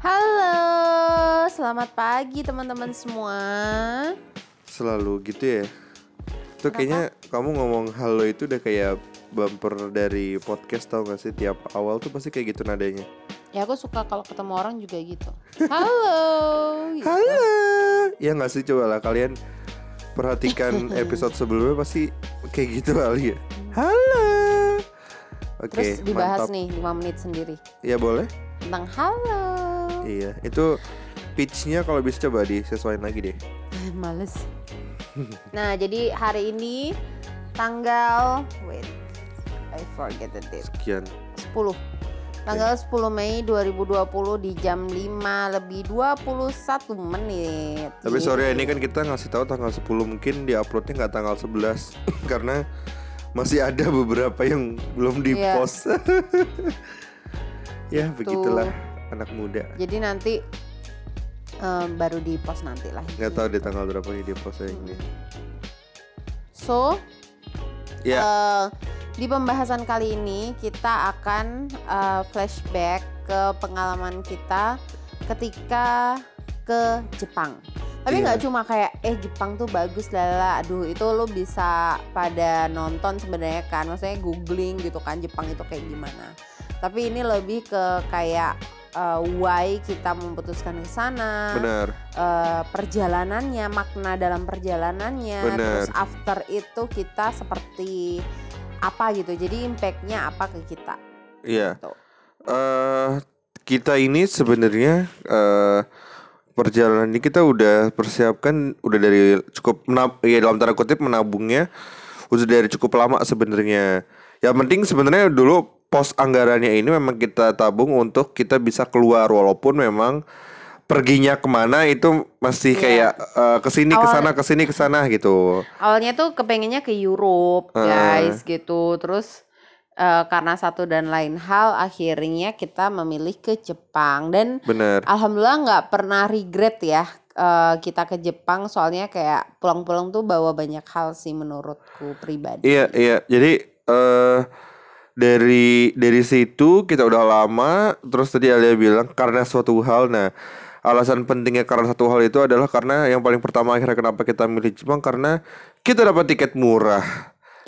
Halo, selamat pagi teman-teman semua. Selalu gitu ya. Tuh kayaknya kamu ngomong halo itu udah kayak bumper dari podcast tau gak sih tiap awal tuh pasti kayak gitu nadanya. Ya aku suka kalau ketemu orang juga gitu. Halo. gitu. Halo. Ya nggak sih coba lah kalian perhatikan episode sebelumnya pasti kayak gitu kali ya. Halo. Oke, Terus dibahas mantap. nih 5 menit sendiri Ya boleh. tentang halo. Iya, itu pitch-nya kalau bisa coba disesuaikan lagi deh. Males. Nah, jadi hari ini tanggal wait. I forget the date. Sekian. 10 Tanggal 10 Mei 2020 di jam 5 lebih 21 menit. Tapi Gitu. sorry ini kan kita ngasih tahu tanggal 10 mungkin di uploadnya nggak tanggal 11 karena masih ada beberapa yang belum di Iya. post. ya begitulah anak muda. Jadi nanti em, baru di post nanti lah. Nggak tahu di tanggal berapa ini di post ini. So, Ya, eh, di pembahasan kali ini kita akan eh, flashback ke pengalaman kita ketika ke Jepang. Tapi Iya. nggak cuma kayak eh Jepang tuh bagus lala, aduh itu lo bisa pada nonton sebenarnya kan, maksudnya googling gitu kan Jepang itu kayak gimana. Tapi ini lebih ke kayak eh, why kita memutuskan ke sana, benar. eh, perjalanannya, makna dalam perjalanannya, Bener. terus after itu kita seperti apa gitu. Jadi impactnya apa ke kita? Iya. Gitu. eh kita ini sebenarnya eh perjalanan ini kita udah persiapkan udah dari cukup menab ya dalam tanda kutip menabungnya udah dari cukup lama sebenarnya. Yang penting sebenarnya dulu pos anggarannya ini memang kita tabung untuk kita bisa keluar walaupun memang perginya ke mana itu masih Iya. kayak eh, ke sini Awal- ke sana ke sini ke sana gitu. Awalnya tuh kepengennya ke Europe, Eh. guys, gitu. Terus eh, karena satu dan lain hal, akhirnya kita memilih ke Jepang dan Bener. alhamdulillah nggak pernah regret ya eh, kita ke Jepang. Soalnya kayak pulang-pulang tuh bawa banyak hal sih menurutku pribadi. Iya iya jadi eh dari dari situ kita udah lama terus tadi Alia bilang karena suatu hal. Nah alasan pentingnya karena satu hal itu adalah karena yang paling pertama akhirnya kenapa kita milih Jepang karena kita dapat tiket murah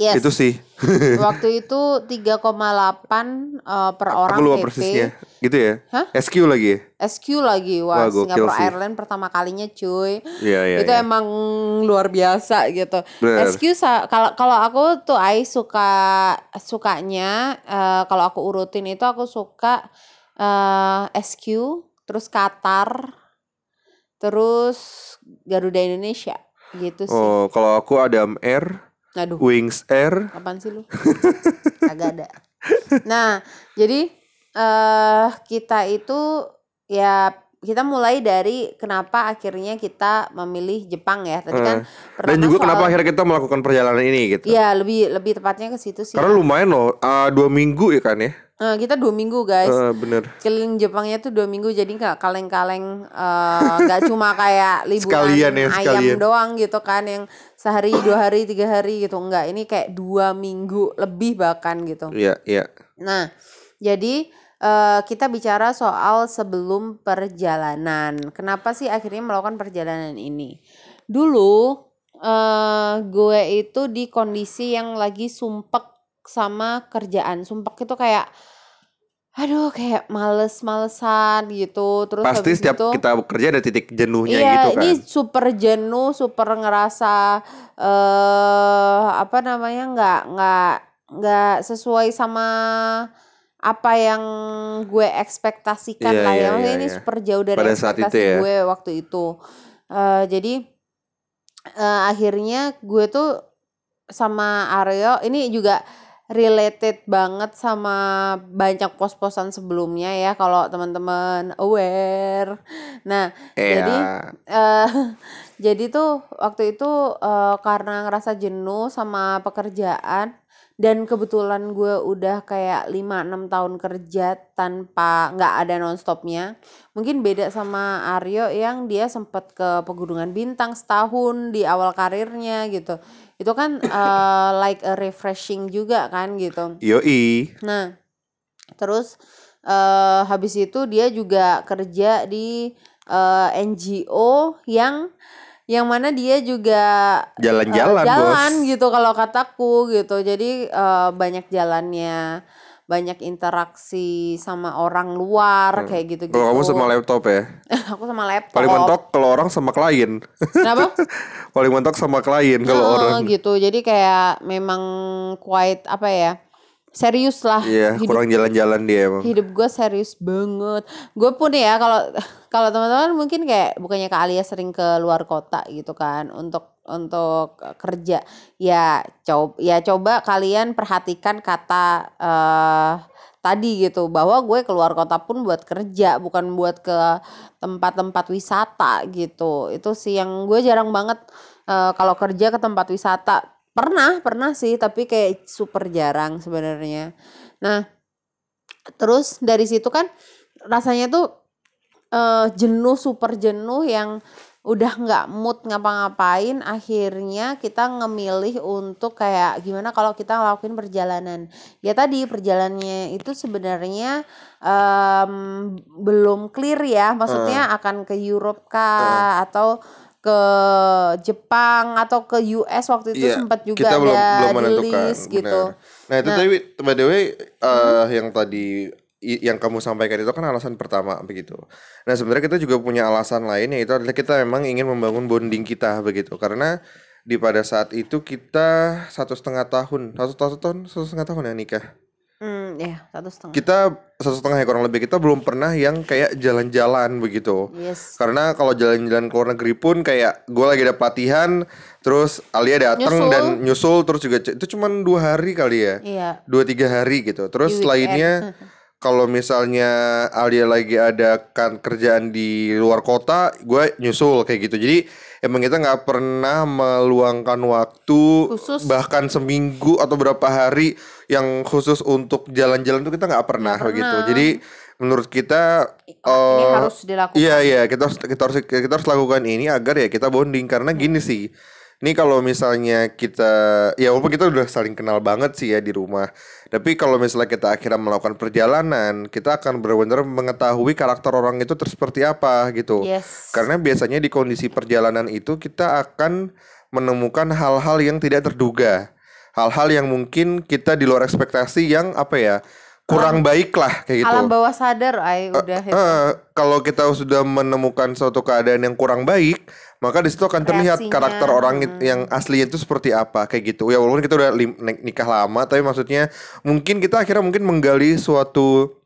Yes. itu sih Waktu itu 3,8 eh, per orang aku lupa PP. persisnya gitu ya Hah? SQ lagi ya SQ lagi wah, Wah, sih. Airlines pertama kalinya cuy. Iya iya itu iya. emang luar biasa gitu. Bener. SQ kalau kalau aku tuh I suka sukanya eh, kalau aku urutin itu aku suka eh, SQ terus Qatar terus Garuda Indonesia gitu sih. oh kalau aku Adam Air Aduh. Wings Air Apaan sih lu? Agak ada. Nah, jadi eh kita itu ya kita mulai dari kenapa akhirnya kita memilih Jepang ya. Tadi kan Eh, dan juga soal- kenapa akhirnya kita melakukan perjalanan ini gitu Iya, lebih lebih tepatnya ke situ sih. karena lumayan loh eh, dua minggu ya kan ya Eh, kita dua minggu guys. Eh, bener Keliling Jepangnya tuh dua minggu jadi nggak kaleng-kaleng eh, nggak cuma kayak liburan Sekalian ya, ayam sekalian. doang gitu kan yang sehari dua hari tiga hari gitu enggak ini kayak dua minggu lebih bahkan gitu iya iya Nah, jadi eh, kita bicara soal sebelum perjalanan. Kenapa sih akhirnya melakukan perjalanan ini? Dulu eh gue itu di kondisi yang lagi sumpek sama kerjaan. Sumpek itu kayak aduh kayak males-malesan gitu. Terus Pasti setiap itu- kita bekerja ada titik jenuhnya Iya, gitu kan. ini super jenuh, super ngerasa eh apa namanya nggak nggak nggak sesuai sama apa yang gue ekspektasikan Iya, lah iya, ya. Maksudnya iya, ini iya. super jauh dari Pada saat ekspektasi itu ya. gue waktu itu. Eh jadi eh, akhirnya gue tuh sama Aryo ini juga related banget sama banyak pos-posan sebelumnya ya kalau teman-teman aware. Nah, jadi Iya. eh jadi tuh waktu itu eh, karena ngerasa jenuh sama pekerjaan dan kebetulan gue udah kayak 5-6 tahun kerja tanpa nggak ada nonstopnya. Mungkin beda sama Aryo yang dia sempet ke pegunungan bintang setahun di awal karirnya gitu. Itu kan eh, like a refreshing juga kan gitu. Yoi. Nah, terus eh habis itu dia juga kerja di eh, NGO yang yang mana dia juga eh, Jalan-jalan, jalan Bos. gitu kalau kataku gitu. Jadi eh, banyak jalannya, banyak interaksi sama orang luar kayak gitu-gitu. Hmm. Kalau kamu sama laptop ya. Aku sama laptop. Paling mentok kalau orang sama klien. Kenapa? Paling mentok sama klien kalau Heeh, orang. gitu. Jadi kayak memang quite apa ya? Serius lah. Iya, hidup kurang jalan-jalan dia emang. hidup gue serius banget. Gue pun ya kalau kalau teman-teman mungkin kayak bukannya Kak Alia sering ke luar kota gitu kan untuk untuk kerja. Ya coba ya coba kalian perhatikan kata eh tadi gitu bahwa gue keluar kota pun buat kerja bukan buat ke tempat-tempat wisata gitu. Itu sih yang gue jarang banget eh, kalau kerja ke tempat wisata. Pernah, pernah sih, tapi kayak super jarang sebenarnya. Nah, Terus dari situ kan rasanya tuh eh, jenuh super jenuh yang udah nggak mood ngapa-ngapain akhirnya kita ngemilih untuk kayak gimana kalau kita ngelakuin perjalanan. Ya tadi perjalanannya itu sebenarnya em, belum clear ya maksudnya akan ke Europe kah atau ke Jepang atau ke US waktu itu Iya, sempat juga kita belum ada belum menentukan. rilis gitu. Nah itu tadi by the way eh, yang tadi yang kamu sampaikan itu kan alasan pertama begitu. Nah sebenarnya kita juga punya alasan lain yaitu adalah kita memang ingin membangun bonding kita begitu karena di pada saat itu kita satu setengah tahun satu, satu tahun satu setengah tahun ya nikah Hmm, ya satu setengah. kita satu setengah ya kurang lebih kita belum pernah yang kayak jalan-jalan begitu Yes. karena kalau jalan-jalan ke luar negeri pun kayak gue lagi ada pelatihan terus Alia datang Nyusul. dan nyusul terus juga itu cuma dua hari kali ya Iya. dua tiga hari gitu terus Di lainnya kalau misalnya Alia lagi ada kan kerjaan di luar kota gue nyusul kayak gitu jadi emang kita nggak pernah meluangkan waktu Khusus. bahkan seminggu atau berapa hari yang khusus untuk jalan-jalan tuh kita nggak pernah, begitu pernah. jadi menurut kita ini eh, harus dilakukan. Iya iya kita harus kita harus kita harus lakukan ini agar ya kita bonding karena gini sih. Ini kalau misalnya kita ya walaupun kita udah saling kenal banget sih ya di rumah. Tapi kalau misalnya kita akhirnya melakukan perjalanan, kita akan benar-benar mengetahui karakter orang itu terus seperti apa gitu. Yes. Karena biasanya di kondisi perjalanan itu kita akan menemukan hal-hal yang tidak terduga. Hal-hal yang mungkin kita di luar ekspektasi yang apa ya? kurang baik lah kayak gitu. Alam bawah sadar, ay udah itu. Eh, kalau kita sudah menemukan suatu keadaan yang kurang baik, maka di situ akan terlihat Reaksinya, karakter orang it- yang aslinya itu seperti apa kayak gitu. Ya walaupun kita udah nikah lama, tapi maksudnya mungkin kita akhirnya mungkin menggali suatu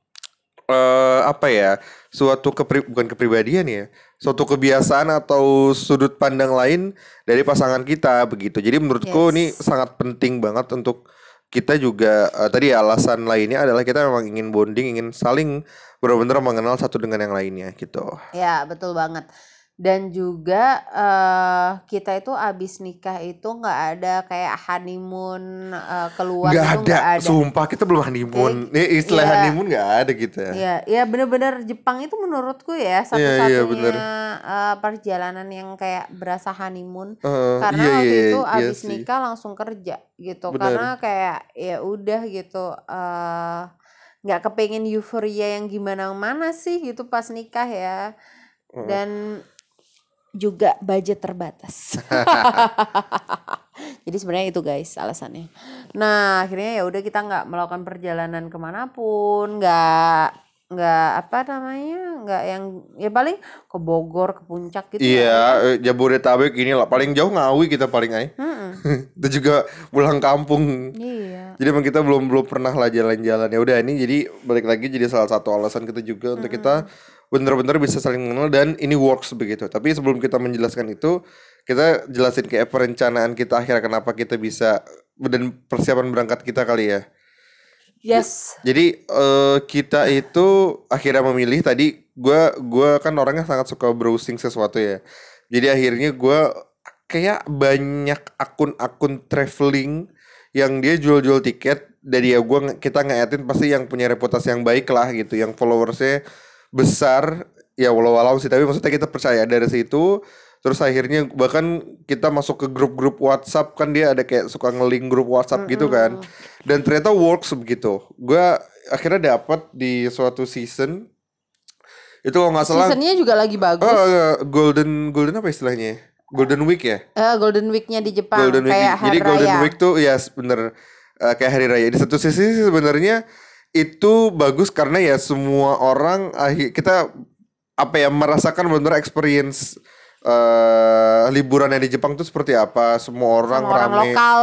eh apa ya, suatu kepri bukan kepribadian ya, suatu kebiasaan atau sudut pandang lain dari pasangan kita begitu. Jadi menurutku Yes. ini sangat penting banget untuk kita juga eh, tadi alasan lainnya adalah kita memang ingin bonding, ingin saling benar-benar mengenal satu dengan yang lainnya gitu. Ya, betul banget. Dan juga eh kita itu abis nikah itu nggak ada kayak honeymoon eh, keluar Nggak itu ada, ada. sumpah kita belum honeymoon. Nih istilah iya. honeymoon nggak ada gitu ya. Iya, ya bener-bener Jepang itu menurutku ya Iya, iya, satu-satunya bener. eh, perjalanan yang kayak berasa honeymoon. Eh, Karena iya, waktu iya, itu abis sih. nikah langsung kerja gitu. Bener. Karena kayak ya udah gitu eh nggak kepengen euforia yang gimana mana sih gitu pas nikah ya. Dan juga budget terbatas. Jadi sebenarnya itu guys alasannya. Nah akhirnya ya udah kita nggak melakukan perjalanan ke mana pun, nggak nggak apa namanya, nggak yang ya paling ke Bogor, ke puncak gitu. ya. Iya, eh, Jabodetabek ini lah paling jauh Ngawi kita paling ay. Itu juga pulang kampung. Iya. Jadi emang kita belum belum pernah lah jalan-jalan. Ya udah ini jadi balik lagi jadi salah satu alasan kita juga untuk kita benar-benar bisa saling mengenal dan ini works begitu. Tapi sebelum kita menjelaskan itu, kita jelasin kayak perencanaan kita akhirnya kenapa kita bisa dan persiapan berangkat kita kali ya. Yes. Jadi eh, kita itu akhirnya memilih tadi gua gua kan orangnya sangat suka browsing sesuatu ya. Jadi akhirnya gua kayak banyak akun-akun traveling yang dia jual-jual tiket dari ya gua nge- kita ngeliatin pasti yang punya reputasi yang baik lah gitu, yang followersnya besar ya walau-walau sih tapi maksudnya kita percaya dari situ. Terus akhirnya bahkan kita masuk ke grup-grup WhatsApp kan dia ada kayak suka ngeling grup WhatsApp gitu kan. Dan ternyata works begitu. Gua akhirnya dapat di suatu season. Itu kalau nggak salah Seasonnya juga lagi bagus. eh, golden golden apa istilahnya? Golden week ya? Eh, Golden Week-nya di Jepang golden week. kayak jadi hari golden raya. week tuh ya bener. Eh, kayak hari raya. Di satu sisi sebenarnya itu bagus karena ya semua orang kita apa ya merasakan bener experience eh liburan yang di Jepang tuh seperti apa semua orang orang rame lokal.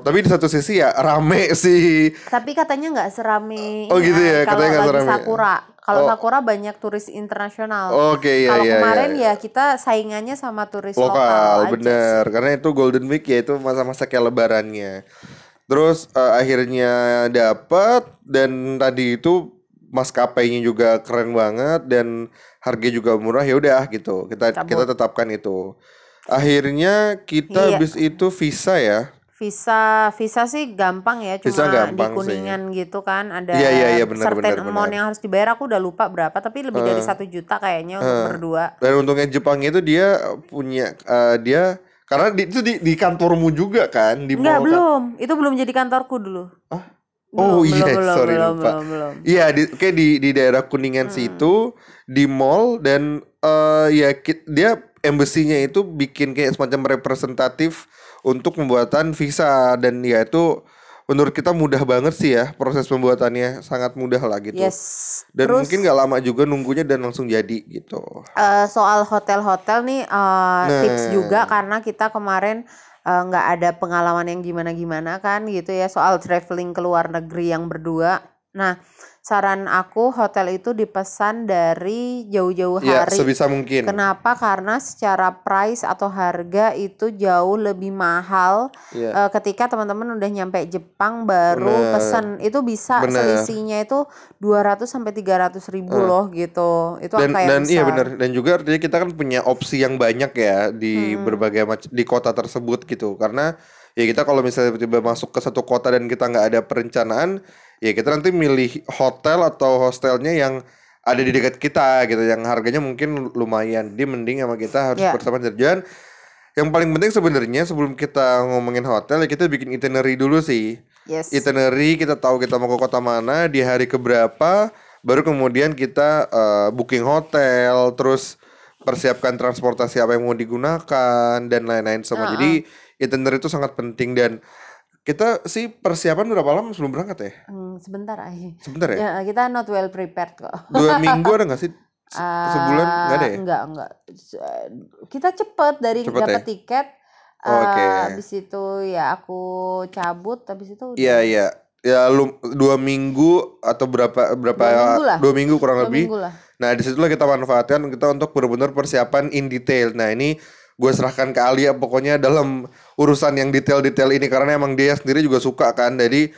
Tapi di satu sisi ya rame sih Tapi katanya nggak serame Oh, gitu ya, kalau katanya nggak serame. Sakura. Kalau Oh. Sakura banyak turis internasional. oke ya kalau ya kemarin ya, ya kita saingannya sama turis lokal, lokal bener sih. karena itu golden week ya itu masa-masa kayak lebarannya terus eh, akhirnya dapat dan tadi itu maskapainya juga keren banget dan harga juga murah ya udah gitu kita Cabut. kita tetapkan itu akhirnya kita Iya. habis itu visa ya Visa visa sih gampang ya, cuma Visa gampang di sih. kuningan gitu kan ada Iya, iya, iya, benar, certain benar, amount benar. yang harus dibayar aku udah lupa berapa tapi lebih dari satu juta kayaknya untuk berdua. dan untungnya Jepang itu dia punya eh, dia karena di, itu di, di kantormu juga kan di Enggak mall kan? belum, itu belum jadi kantorku dulu. Oh Belum, iya, belum, sorry belum, lupa. Iya, di, kayak di di daerah Kuningan situ di mall dan eh ya dia embassy-nya itu bikin kayak semacam representatif untuk pembuatan visa dan ya itu menurut kita mudah banget sih ya proses pembuatannya sangat mudah lah gitu. Yes. Dan Terus mungkin nggak lama juga nunggunya dan langsung jadi gitu. eh, soal hotel-hotel nih tips Nah. juga karena kita kemarin eh, nggak ada pengalaman yang gimana-gimana kan gitu ya soal traveling ke luar negeri yang berdua. Nah, saran aku hotel itu dipesan dari jauh-jauh Ya, hari. sebisa mungkin. Kenapa? Karena secara price atau harga itu jauh lebih mahal Iya. eh, ketika teman-teman udah nyampe Jepang baru Bener. pesen. Itu bisa Bener. selisihnya itu 200 sampai 300 ribu loh gitu. Itu dan angka yang dan iya benar dan juga artinya kita kan punya opsi yang banyak ya di Hmm. berbagai macam di kota tersebut gitu karena ya kita kalau misalnya tiba-tiba masuk ke satu kota dan kita nggak ada perencanaan ya kita nanti milih hotel atau hostelnya yang ada di dekat kita gitu yang harganya mungkin lumayan. Dia mending sama kita harus Ya. bersama jalan yang paling penting sebenarnya sebelum kita ngomongin hotel ya kita bikin itinerary dulu sih. Yes. itinerary kita tahu kita mau ke kota mana di hari keberapa baru kemudian kita eh, booking hotel terus persiapkan transportasi apa yang mau digunakan dan lain-lain semua jadi itinerary itu sangat penting. Dan kita sih persiapan berapa lama sebelum berangkat ya Hmm, sebentar aja. sebentar ya Ya, kita not well prepared kok. dua minggu ada nggak sih Se- sebulan Ah, nggak ada ya Enggak, enggak. Se- Kita cepet dari Cepet dapat ya? tiket. Oh, oke. eh, Habis itu ya aku cabut, habis itu udah iya iya ya lu dua minggu atau berapa berapa Dua minggu lah. dua minggu kurang dua lebih minggu lah. Nah di situlah kita manfaatkan kita untuk benar-benar persiapan in detail. Nah ini gue serahkan ke Alia pokoknya dalam urusan yang detail-detail ini karena emang dia sendiri juga suka kan. Jadi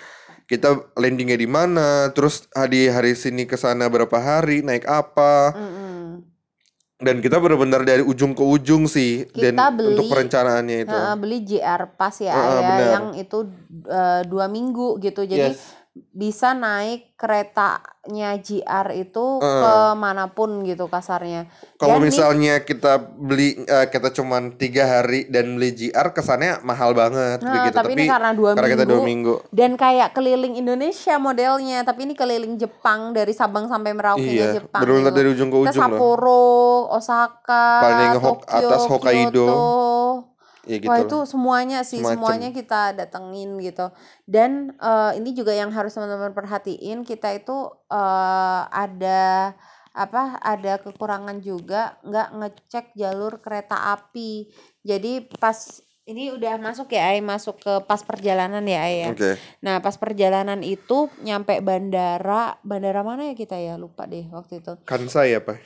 kita landingnya di mana, terus hari hari sini ke sana berapa hari, naik apa, Mm-mm. dan kita benar-benar dari ujung ke ujung sih. dan Kita beli- untuk perencanaannya itu. Heeh, beli JR Pass ya, Heeh, ya yang itu eh, dua minggu gitu. Jadi Yes. Bisa naik keretanya JR itu Heeh. ke mana pun gitu kasarnya. Kalau misalnya kita beli eh, kita cuman tiga hari dan beli GR kesannya mahal banget Nah, begitu. tapi ini karena dua karena kita dua minggu, minggu. dan kayak keliling Indonesia modelnya, tapi ini keliling Jepang dari Sabang sampai Merauke Iya, Jepang. gitu. dari ujung ke ujung loh. Sapporo, Osaka, Paling Tokyo, atas Hokkaido. Kyoto. Ya gitu. Wah itu semuanya sih, Semacem. semuanya kita datengin gitu. Dan eh, ini juga yang harus teman-teman perhatiin, kita itu eh, ada apa? Ada kekurangan juga, nggak ngecek jalur kereta api. Jadi pas ini udah masuk ya, Ay, masuk ke pas perjalanan ya, Ay ya. Oke. Nah pas perjalanan itu nyampe bandara, bandara mana ya kita ya? Lupa deh waktu itu Kansai apa?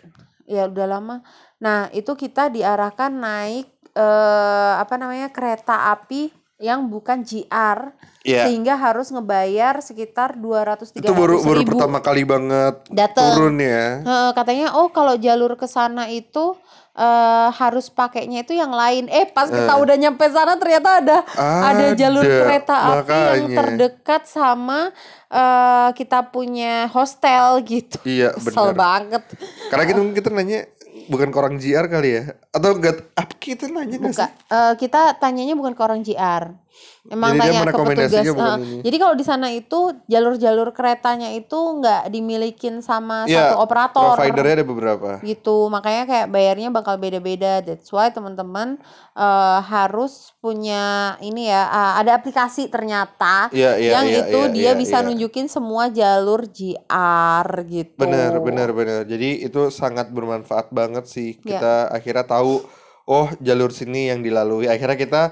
ya udah lama. Nah, itu kita diarahkan naik eh apa namanya? kereta api yang bukan GR Iya. sehingga harus ngebayar sekitar 200 300 Itu baru baru ribu pertama kali banget dateng. turun ya. Heeh, katanya oh kalau jalur ke sana itu eh harus pakainya itu yang lain. Eh pas kita udah nyampe sana ternyata ada ada jalur Ada, kereta api yang makanya. terdekat sama eh kita punya hostel gitu. Iya, Kesel benar. banget. Karena kita kita nanya bukan ke orang GR kali ya? Atau enggak apa kita nanya Buka, sih? eh, kita tanyanya bukan ke orang JR. Emang Jadi tanya ke petugas. ini. jadi kalau di sana itu jalur-jalur keretanya itu nggak dimilikin sama Ya, satu operator. providernya ada beberapa. gitu makanya kayak bayarnya bakal beda-beda that's why teman-teman eh, harus punya ini ya ah, ada aplikasi ternyata Iya, iya, yang iya, itu iya, dia iya, bisa iya. nunjukin semua jalur JR gitu Benar, benar, benar. Jadi itu sangat bermanfaat banget sih. Ya. Kita akhirnya tahu, oh jalur sini yang dilalui. Akhirnya kita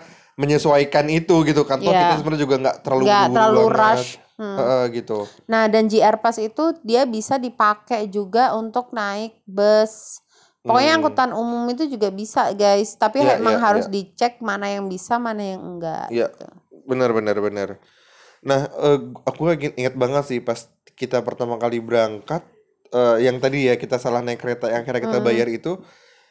menyesuaikan itu gitu kan. Toh Ya. kita sebenarnya juga nggak terlalu buru-buru terlalu banget. rush. Hmm. Heeh, gitu. nah dan JR Pass itu dia bisa dipakai juga untuk naik bus pokoknya Hmm. angkutan umum itu juga bisa guys tapi Ya, emang ya, harus ya. dicek mana yang bisa mana yang enggak Iya. gitu. Benar, benar, benar. Nah, eh, aku lagi ingat banget sih pas kita pertama kali berangkat, eh, yang tadi ya kita salah naik kereta, yang akhirnya kita Hmm. bayar itu,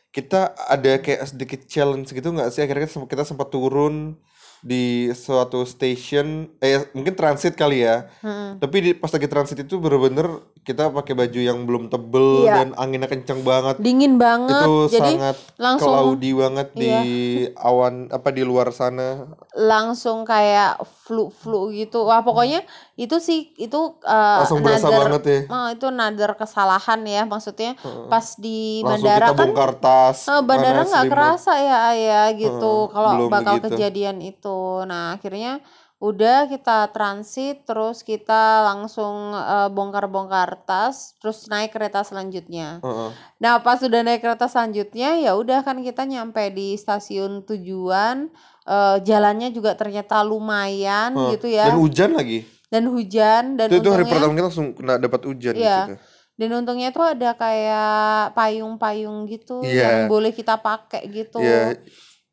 kita ada kayak sedikit challenge gitu nggak sih? Akhirnya kita sempat, turun di suatu station, eh mungkin transit kali ya. Mm-mm. Tapi di, pas lagi transit itu bener-bener kita pakai baju yang belum tebel Iya. dan anginnya kencang banget. dingin banget Itu jadi sangat langsung cloudy banget di Iya. awan apa di luar sana. langsung kayak flu-flu gitu. Wah, pokoknya itu sih itu uh, Langsung berasa banget ya. Oh, itu nadar kesalahan ya maksudnya pas di Langsung bandara kita kan bongkar tas, eh, bandara nggak kerasa ya ayah gitu Heeh, kalau bakal begitu. kejadian itu. Nah, akhirnya udah kita transit terus kita langsung eh, bongkar-bongkar tas terus naik kereta selanjutnya. Heeh. Nah, pas sudah naik kereta selanjutnya, ya udah kan kita nyampe di stasiun tujuan. eh, jalannya juga ternyata lumayan Heeh. gitu ya. Dan hujan lagi. Dan hujan dan Itu, itu hari untungnya pertama kita langsung kena dapat hujan Iya. situ. dan untungnya tuh ada kayak payung-payung gitu Iya. yang boleh kita pakai gitu. Iya.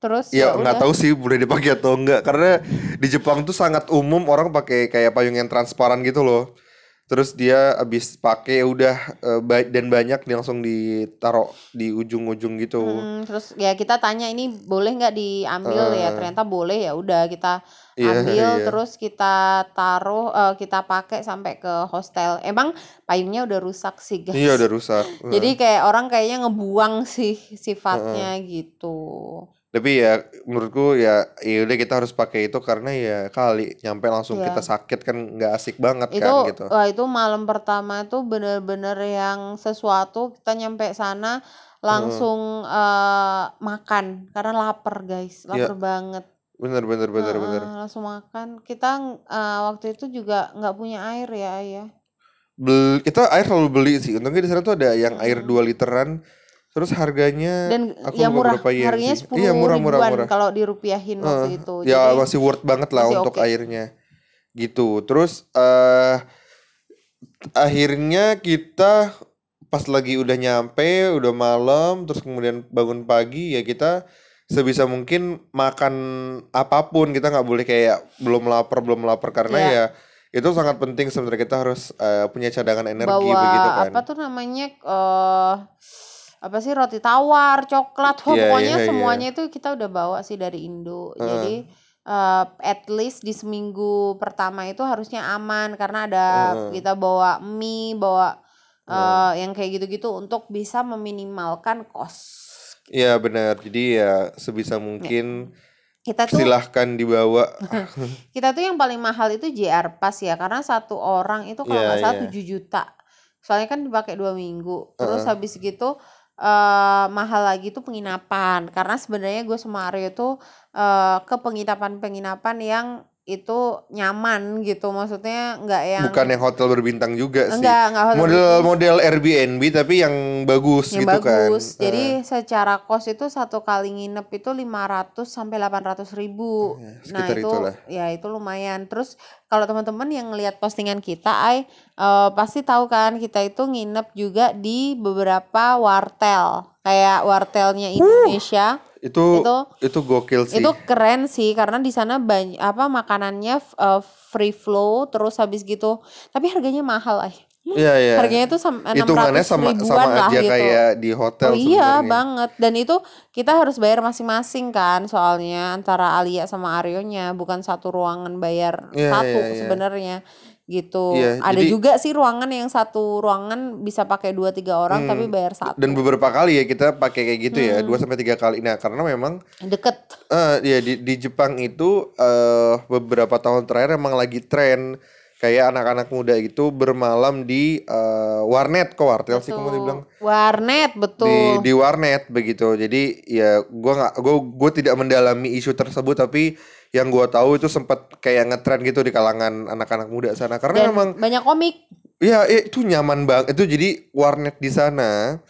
Terus Ya ya nggak tahu sih boleh dipakai atau enggak karena di Jepang tuh sangat umum orang pakai kayak payung yang transparan gitu loh. Terus dia abis pakai ya udah eh, ba- dan banyak dia langsung ditaruh di ujung-ujung gitu. Hmm, terus ya kita tanya ini boleh nggak diambil ya Eh. ternyata boleh ya udah kita Iya, ambil iya. terus kita taruh eh, kita pakai sampai ke hostel emang payungnya udah rusak sih guys Iya udah rusak. jadi kayak orang kayaknya ngebuang sih sifatnya gitu Tapi ya menurutku ya ya udah kita harus pakai itu karena ya kali nyampe langsung Iya. kita sakit kan nggak asik banget itu kan gitu. wah itu malam pertama itu bener-bener yang sesuatu kita nyampe sana langsung eh, makan karena lapar guys Iya. lapar banget Bener bener bener Heeh, bener. langsung makan kita eh, waktu itu juga nggak punya air ya ayah Bel- kita air selalu beli sih. Untungnya di sana tuh ada yang air Hmm. 2 literan. Terus harganya dan aku ya murah berapa yen harganya sepuluh Iya murah murah murah. kalau dirupiahin waktu Eh, itu. Ya jadi masih worth banget lah untuk oke. airnya. Gitu. Terus eh akhirnya kita pas lagi udah nyampe udah malam terus kemudian bangun pagi ya kita sebisa mungkin makan apa pun. Kita nggak boleh kayak belum lapar belum lapar. Karena Iya. ya itu sangat penting sebenarnya kita harus eh, punya cadangan energi bawa begitu kan. apa tuh namanya eh apa sih roti tawar coklat Wah, Iya, pokoknya iya, iya. semuanya itu kita udah bawa sih dari Indo Heeh. jadi eh, at least di seminggu pertama itu harusnya aman karena ada Heeh. kita bawa mie bawa eh, yang kayak gitu-gitu untuk bisa meminimalkan kos Iya benar jadi ya sebisa mungkin kita tuh silahkan dibawa kita tuh yang paling mahal itu JR Pass ya karena satu orang itu kalau Iya, nggak salah iya. 7 juta soalnya kan dipakai dua minggu terus Heeh. habis gitu eh mahal lagi tuh penginapan. Karena sebenarnya gue sama Aryo tuh eh ke penginapan-penginapan yang itu nyaman gitu maksudnya nggak yang bukan yang hotel berbintang juga sih enggak enggak hotel model-model Airbnb tapi yang bagus yang gitu kan bagus. Jadi secara kos itu satu kali nginep itu 500 sampai 800 ribu. Ya, nah itu itulah. ya itu lumayan. Terus kalau teman-teman yang ngelihat postingan kita, ay eh, pasti tahu kan kita itu nginep juga di beberapa wartel kayak wartelnya Indonesia. Itu itu itu gokil sih. itu keren sih karena di sana banyak apa makanannya eh, free flow terus habis gitu. Tapi harganya mahal ay Iya iya. Harganya tuh sam- hitungannya 600 sama sama lah aja gitu. kayak di hotel Oh iya banget. Dan itu kita harus bayar masing-masing kan soalnya antara Alia sama Aryonya bukan satu ruangan bayar Iya, satu iya, iya. sebenarnya gitu. Iya, Ada jadi- juga sih ruangan yang satu ruangan bisa pakai dua tiga orang tapi bayar satu. Dan beberapa kali ya kita pakai kayak gitu ya, Hmm. dua sampai tiga kali. Nah, karena memang Deket. eh ya di di Jepang itu eh beberapa tahun terakhir emang lagi tren kayak anak-anak muda itu bermalam di eh, warnet kok wartel sih kamu bilang Warnet di betul. di warnet begitu. Jadi ya gua nggak gua gua tidak mendalami isu tersebut tapi yang gua tahu itu sempat kayak ngetren gitu di kalangan anak-anak muda sana karena Dan memang banyak komik. Iya, iya, itu nyaman banget. Itu jadi warnet di sana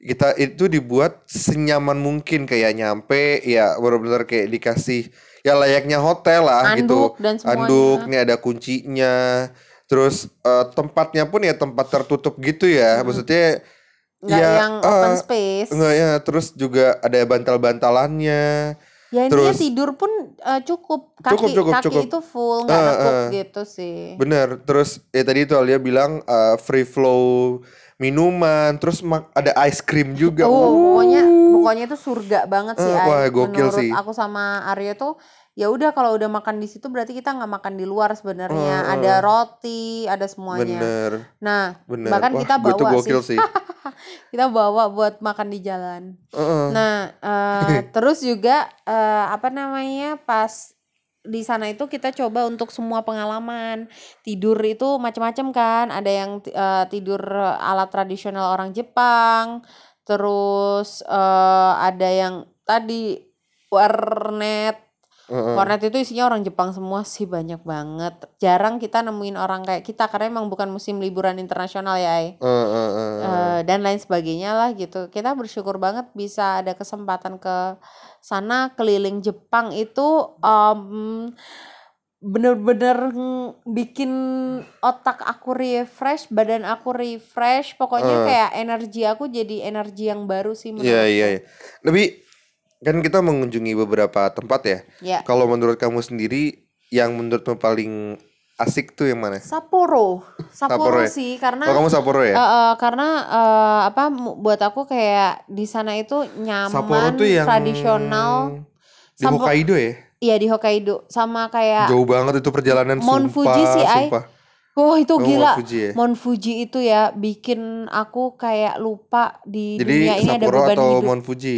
kita itu dibuat senyaman mungkin kayak nyampe ya benar-benar kayak dikasih ya layaknya hotel lah Anduk gitu. dan semuanya. Anduk nih ada kuncinya. Terus eh, tempatnya pun ya tempat tertutup gitu ya. Maksudnya Nggak ya yang open eh, space. Enggak ya, terus juga ada bantal-bantalannya. Ya intinya terus- tidur pun eh, cukup. Kaki Cukup, cukup, kaki cukup. itu full nggak Eh, nekuk eh. gitu sih. Bener, terus ya tadi itu Alia bilang eh, free flow minuman, terus ada ice cream juga. Oh, pokoknya pokoknya itu surga banget sih. Ai. wah, gokil Menurut sih. aku sama Aryo tuh ya udah kalau udah makan di situ berarti kita nggak makan di luar sebenarnya. Eh, Ada roti, ada semuanya. Bener, Nah, bener. bahkan Wah, kita bawa gokil sih. sih. Kita bawa buat makan di jalan. Heeh. Nah, eh, terus juga eh, apa namanya pas di sana itu kita coba untuk semua pengalaman tidur itu macam-macam kan. Ada yang eh, tidur alat tradisional orang Jepang, terus eh, ada yang tadi warnet. Warnet itu isinya orang Jepang semua sih banyak banget. Jarang kita nemuin orang kayak kita karena emang bukan musim liburan internasional ya. Heeh, heeh. Eh, dan lain sebagainya lah gitu. Kita bersyukur banget bisa ada kesempatan ke sana keliling Jepang itu em, bener-bener bikin otak aku refresh, badan aku refresh, pokoknya Eh. kayak energi aku jadi energi yang baru sih Iya, menurutku. iya, iya. Tapi kan kita mengunjungi beberapa tempat ya. Ya. Kalau menurut kamu sendiri yang menurutmu paling asik tuh yang mana? Sapporo, Sapporo Sapporo ya? sih karena Oh, kamu Sapporo ya? Eh, eh, karena eh, apa buat aku kayak di sana itu nyaman, Sapporo tuh yang tradisional. di Sampo- Hokkaido ya? Iya di Hokkaido sama kayak Jauh banget itu perjalanan Mount sumpah, Fuji sih, sumpah. Wah itu Oh, gila. Mount Fuji ya? Mount Fuji itu ya bikin aku kayak lupa di Jadi dunia ini ada Sapporo beban atau hidup. Mount Fuji?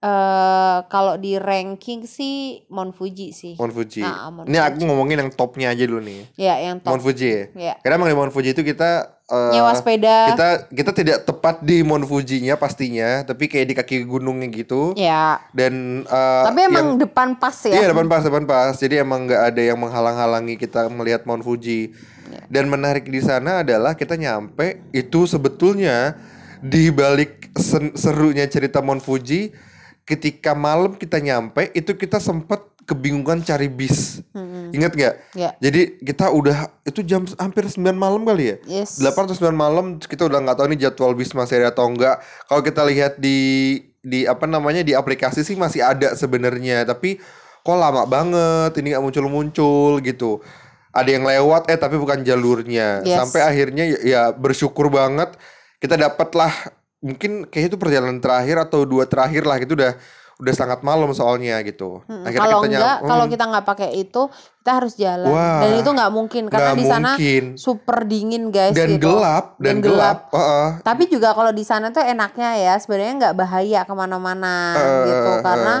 Eh, kalau di ranking sih Mount Fuji sih. Mount Fuji. Ah, Mount Ini aku ngomongin yang topnya aja dulu nih. Ya yang top. Mount Fuji ya. Ya. Karena emang di Mount Fuji itu kita eh, Nyewa sepeda. kita kita tidak tepat di Mount Fujinya pastinya, tapi kayak di kaki gunungnya gitu. Ya. Dan eh, Tapi emang yang- depan pas ya. Iya depan pas depan pas. Jadi emang nggak ada yang menghalang-halangi kita melihat Mount Fuji. Iya. Dan menarik di sana adalah kita nyampe itu sebetulnya di balik serunya cerita Mount Fuji, ketika malam kita nyampe itu kita sempat kebingungan cari bis. Mm-mm. Ingat nggak? Ya. Jadi kita udah itu jam hampir 9 malam kali ya. Yes. 8 atau 9 malam kita udah nggak tahu nih jadwal bis masih ada atau enggak. Kalau kita lihat di di apa namanya di aplikasi sih masih ada sebenarnya, tapi kok lama banget ini nggak muncul-muncul gitu. Ada yang lewat eh tapi bukan jalurnya. Yes. Sampai akhirnya ya, ya bersyukur banget kita dapat lah mungkin kayak itu perjalanan terakhir atau dua terakhir lah gitu udah udah sangat malam soalnya gitu. Mm-mm. Kalau nyam- enggak, kalau hmm, kita nggak pakai itu, kita harus jalan. Wah. Dan itu nggak mungkin karena di sana super dingin guys. dan gitu. gelap dan, Dan gelap. gelap. Heeh. Tapi juga kalau di sana tuh enaknya ya sebenarnya nggak bahaya ke mana-mana Eh, gitu karena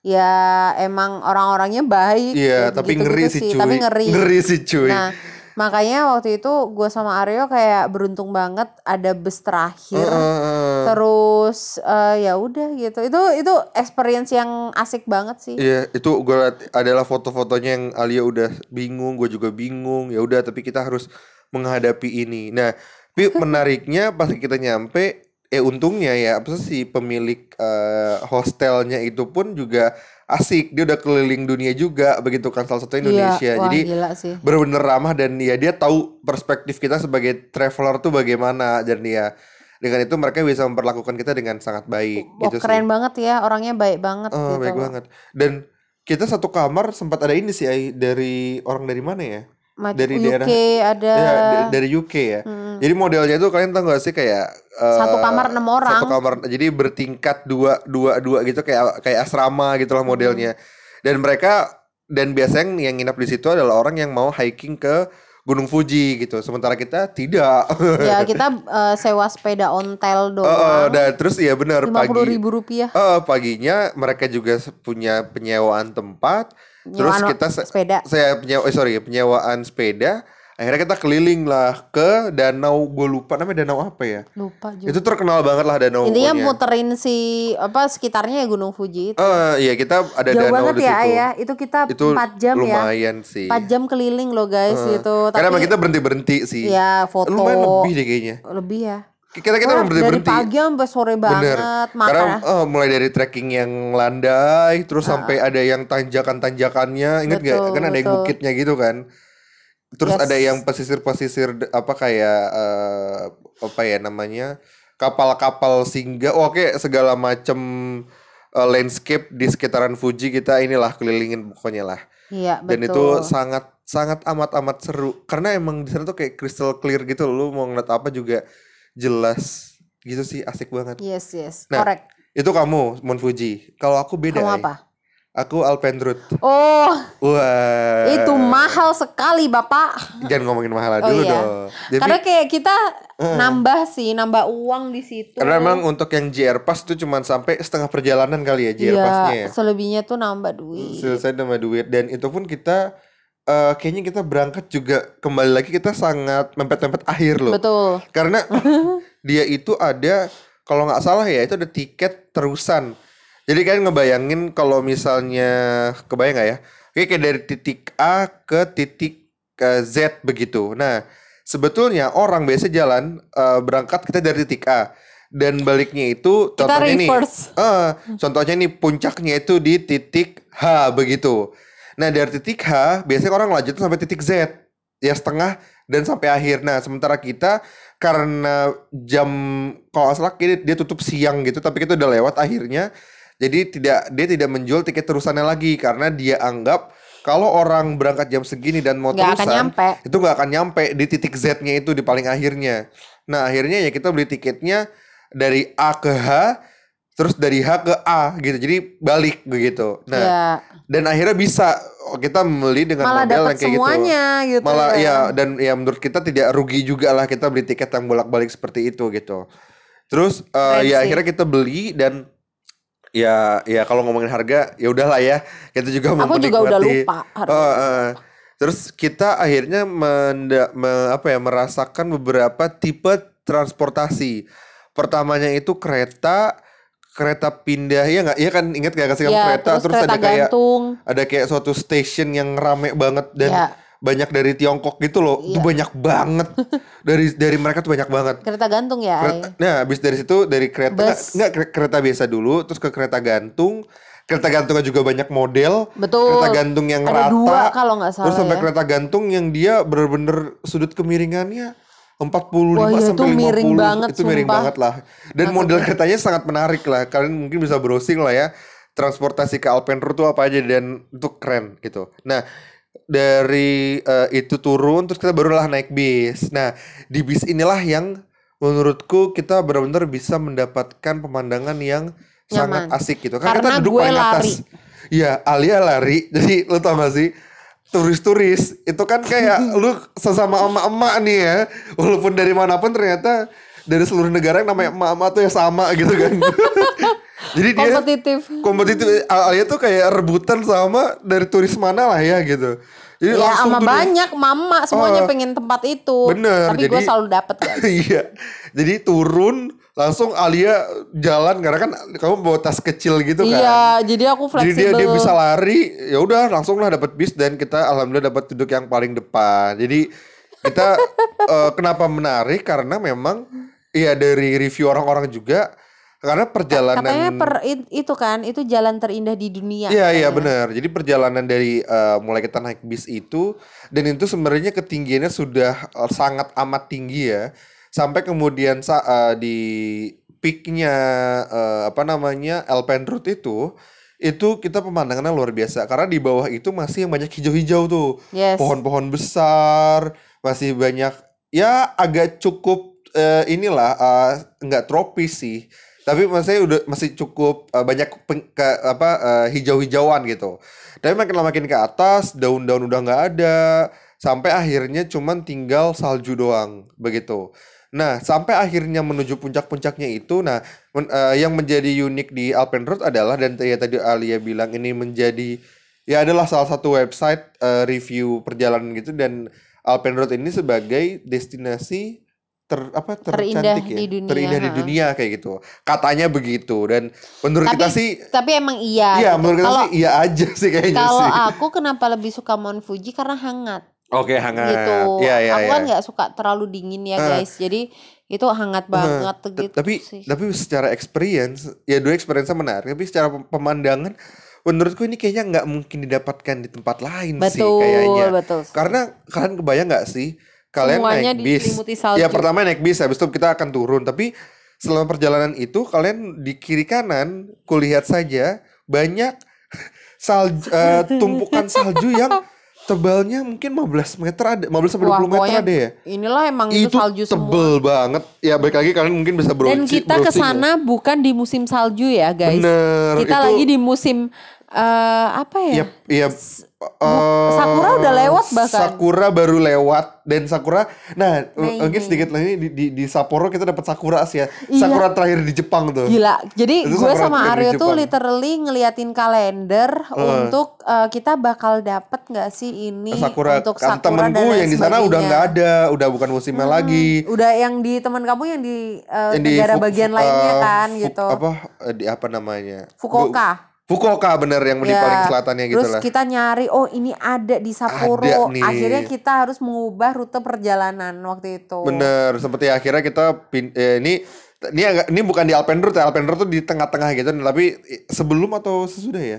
ya emang orang-orangnya baik. Iya, gitu- tapi gitu-gitu ngeri sih cuy. Tapi ngeri. Ngeri sih cuy. Nah makanya waktu itu gue sama Aryo kayak beruntung banget ada bus terakhir. Heeh, heeh. Terus eh, ya udah gitu. Itu itu experience yang asik banget sih. Iya, itu gue liat adalah foto-fotonya yang Alia udah bingung, gue juga bingung. Ya udah, tapi kita harus menghadapi ini. Nah, tapi menariknya pas kita nyampe, eh untungnya ya, apa sih pemilik eh, hostelnya itu pun juga asik. Dia udah keliling dunia juga, begitu kan salah satu Indonesia. Iya, wah, Jadi sih. bener-bener ramah dan ya dia tahu perspektif kita sebagai traveler tuh bagaimana dan ya dengan itu mereka bisa memperlakukan kita dengan sangat baik Wah, gitu sih. keren banget ya, orangnya baik banget Oh, gitu. baik banget. Dan kita satu kamar sempat ada ini sih dari orang dari mana ya? Mac- Dari UK daerah- ada Ya, da- dari UK ya. Hmm. Jadi modelnya itu kalian tahu gak sih kayak eh, Satu kamar enam orang. Satu kamar. Jadi bertingkat dua dua dua gitu kayak kayak asrama gitu lah modelnya. Hmm. Dan mereka dan biasanya yang nginap di situ adalah orang yang mau hiking ke Gunung Fuji gitu. Sementara kita tidak. ya kita eh, sewa sepeda ontel doang. Oh, dan terus ya benar Lima puluh pagi. ribu rupiah. Eh, paginya mereka juga punya penyewaan tempat. terus Penyewaan kita se- sepeda. saya penyewa, eh, sorry penyewaan sepeda. Akhirnya kita keliling lah ke danau, gue lupa namanya danau apa ya? Lupa juga. Itu terkenal banget lah danau. Intinya pokoknya. muterin si apa sekitarnya ya Gunung Fuji itu. Eh, iya kita ada Jauh danau banget di ya situ. Ayah. Itu kita Itu 4 jam ya. lumayan sih. 4 jam keliling loh guys gitu. Karena Tapi emang kita berhenti berhenti sih. ya foto Lumayan lebih deh kayaknya. lebih ya. Kita kita Wah, emang berhenti dari berhenti. pagi sampai sore Bener. banget makan. Karena eh, mulai dari trekking yang landai, terus sampai ada yang tanjakan-tanjakannya, inget gak? Betul, Kan ada yang bukitnya gitu kan. Terus Yes. ada yang pesisir-pesisir apa kayak eh, apa ya namanya kapal-kapal singgah, oh, oke segala macem eh, landscape di sekitaran Fuji kita inilah kelilingin pokoknya lah. Iya Dan itu betul. sangat sangat amat amat seru karena emang di sana tuh kayak crystal clear gitu loh. Lu mau ngeliat apa juga jelas gitu sih asik banget. Yes yes. Nah, Correct. Itu kamu Mount Fuji. Kalau aku beda. Kamu apa? Aku Alpendrut. Oh, Wah. itu mahal sekali, Bapak. Jangan ngomongin mahal Oh dulu iya. dong. Jadi Karena kayak kita nambah sih, nambah uang di situ. karena emang untuk yang JR Pass itu cuma sampai setengah perjalanan kali ya JR Iya, Pass-nya ya. selebihnya tuh nambah duit. Selesai sama duit dan itu pun kita eh, kayaknya kita berangkat juga kembali lagi kita sangat mepet-mepet akhir loh. Betul. Karena dia itu ada kalau nggak salah ya itu ada tiket terusan. Jadi kalian ngebayangin kalau misalnya kebayang nggak ya? Oke kayak dari titik A ke titik ke Z begitu. Nah sebetulnya orang biasa jalan eh, berangkat kita dari titik A dan baliknya itu Kita contohnya nih, reverse. eh, contohnya nih puncaknya itu di titik H begitu. Nah dari titik H biasanya orang lanjut sampai titik Z ya setengah dan sampai akhir. Nah sementara kita karena jam kalau salah kayaknya dia tutup siang gitu tapi kita udah lewat akhirnya jadi tidak dia tidak menjual tiket terusannya lagi karena dia anggap kalau orang berangkat jam segini dan mau akan terusan nyampe. itu nggak akan nyampe di titik Z-nya itu di paling akhirnya. Nah akhirnya ya kita beli tiketnya dari A ke H terus dari H ke A gitu jadi balik begitu. Nah ya, dan akhirnya bisa kita beli dengan malah model yang kayak gitu semuanya gitu. malah ya dan ya menurut kita tidak rugi juga lah kita beli tiket yang bolak-balik seperti itu gitu terus Keren ya akhirnya kita beli dan ya ya kalau ngomongin harga ya udahlah ya kita juga Aku juga udah lupa harga. Oh, eh. terus kita akhirnya menda- me- apa ya merasakan beberapa tipe transportasi pertamanya itu kereta kereta pindah ya nggak ya kan ingat gak kasih Ya, kereta terus, terus kereta ada kayak gantung. ada kayak suatu station yang rame banget dan Ya. Banyak dari Tiongkok gitu loh. Itu Iya. banyak banget. dari dari mereka tuh banyak banget. Kereta gantung ya, Kereta, Ay? nah, habis dari situ dari kereta Bus. nggak, kere- kereta biasa dulu terus ke kereta gantung. Kereta gantungnya juga banyak model. Betul. Kereta gantung yang Ada rata. dua kalau nggak salah Terus sampai ya. kereta gantung yang dia bener-bener sudut kemiringannya 45 Wah, iya, sampai itu miring 50. banget, itu miring sumpah. banget lah. Dan model keretanya sangat menarik lah. Kalian mungkin bisa browsing lah ya. Transportasi ke Alpenrut tuh apa aja dan itu keren gitu. Nah, dari eh, itu turun terus kita barulah naik bis. Nah, di bis inilah yang menurutku kita benar-benar bisa mendapatkan pemandangan yang sangat Nyaman. asik gitu. Kan Karena kita duduk gue paling atas. lari. Iya, Alia lari. Jadi lu tau gak sih? Turis-turis itu kan kayak lu sesama emak-emak nih ya. Walaupun dari mana pun ternyata dari seluruh negara yang namanya emak-emak tuh ya sama gitu kan. Jadi dia Kompetitif. kompetitif Alia tuh kayak rebutan sama dari turis mana lah ya gitu. Jadi Ya langsung sama banyak mama semuanya Oh. pengen tempat itu. Bener, Tapi gue jadi- selalu dapet guys. iya. Jadi turun langsung Alia jalan karena kan kamu bawa tas kecil gitu kan. Iya, jadi aku Jadi fleksibel. dia dia bisa lari, ya udah langsung lah dapat bis dan kita alhamdulillah dapat duduk yang paling depan. Jadi kita eh, kenapa menarik karena memang ya dari review orang-orang juga karena perjalanan Katanya per it- itu kan itu jalan terindah di dunia. Iya iya benar. Jadi perjalanan dari eh, mulai kita naik bis itu dan itu sebenarnya ketinggiannya sudah eh, sangat amat tinggi ya. Sampai kemudian eh, di peaknya eh, apa namanya Alpenrut itu itu kita pemandangannya luar biasa karena di bawah itu masih yang banyak hijau-hijau tuh. Yes. Pohon-pohon besar, masih banyak ya agak cukup eh, inilah nggak tropis sih. Tapi maksudnya udah masih cukup eh, banyak peng- ke, apa eh, hijau-hijauan gitu. Tapi makin lama makin ke atas daun-daun udah nggak ada sampai akhirnya cuman tinggal salju doang begitu. Nah, sampai akhirnya menuju puncak-puncaknya itu, nah men- eh, yang menjadi unik di Alpenrode adalah dan ya tadi Alia bilang ini menjadi ya adalah salah satu website eh, review perjalanan gitu dan Alpenrode ini sebagai destinasi ter apa Terindah tercantik ya, di dunia, terindah di dunia kayak gitu. Katanya begitu dan menurut Tapi kita sih tapi emang iya. Iya, gitu. menurut kita Kalau sih iya aja sih kayaknya kalau sih. aku kenapa lebih suka Mount Fuji karena hangat Oke, hangat. gitu. Iya, iya, aku iya. kan nggak suka terlalu dingin ya Eh. guys. Jadi itu hangat banget T- gitu tapi sih. tapi secara experience ya dua experience menarik tapi secara pem- pemandangan menurutku ini kayaknya nggak mungkin didapatkan di tempat lain sih betul, kayaknya betul. karena kalian kebayang nggak sih kalian Semuanya naik bis salju. ya pertama naik bis habis itu kita akan turun tapi selama perjalanan itu kalian di kiri kanan kulihat saja banyak salju eh, tumpukan salju yang tebalnya mungkin 15 meter ada 15 sampai 20 Wah, meter ada ya Inilah emang itu, itu salju semua. tebel banget ya balik lagi kalian mungkin bisa browsing Dan kita ke browsing ya. sana bukan di musim salju ya, guys. Bener, Kita itu- lagi di musim eh, apa ya? Iya, iya. eh, Sakura udah lewat bahkan. Sakura baru lewat dan Sakura. Nah, Mei, mungkin sedikit lagi di, di, di Sapporo kita dapat Sakura sih ya. Iya. Sakura terakhir di Jepang tuh. Gila. Jadi Itu gue sama di Aryo tuh literally ngeliatin kalender Eh. untuk eh, kita bakal dapet nggak sih ini Sakura untuk kata Sakura temenku dan lain yang di sana udah nggak ada, udah bukan musimnya lagi. Udah yang di teman kamu yang di eh, Yang di negara Fu- bagian eh, lainnya kan gitu. Apa di apa namanya? Fukuoka. Fukuoka bener yang di Ya, paling selatannya gitu Terus lah. kita nyari, oh ini ada di Sapporo. Ada nih. Akhirnya kita harus mengubah rute perjalanan waktu itu. Bener, seperti akhirnya kita pin, eh, ini ini agak ini bukan di Alpenrute, ya. Alpenrute tuh di tengah-tengah gitu, tapi sebelum atau sesudah ya?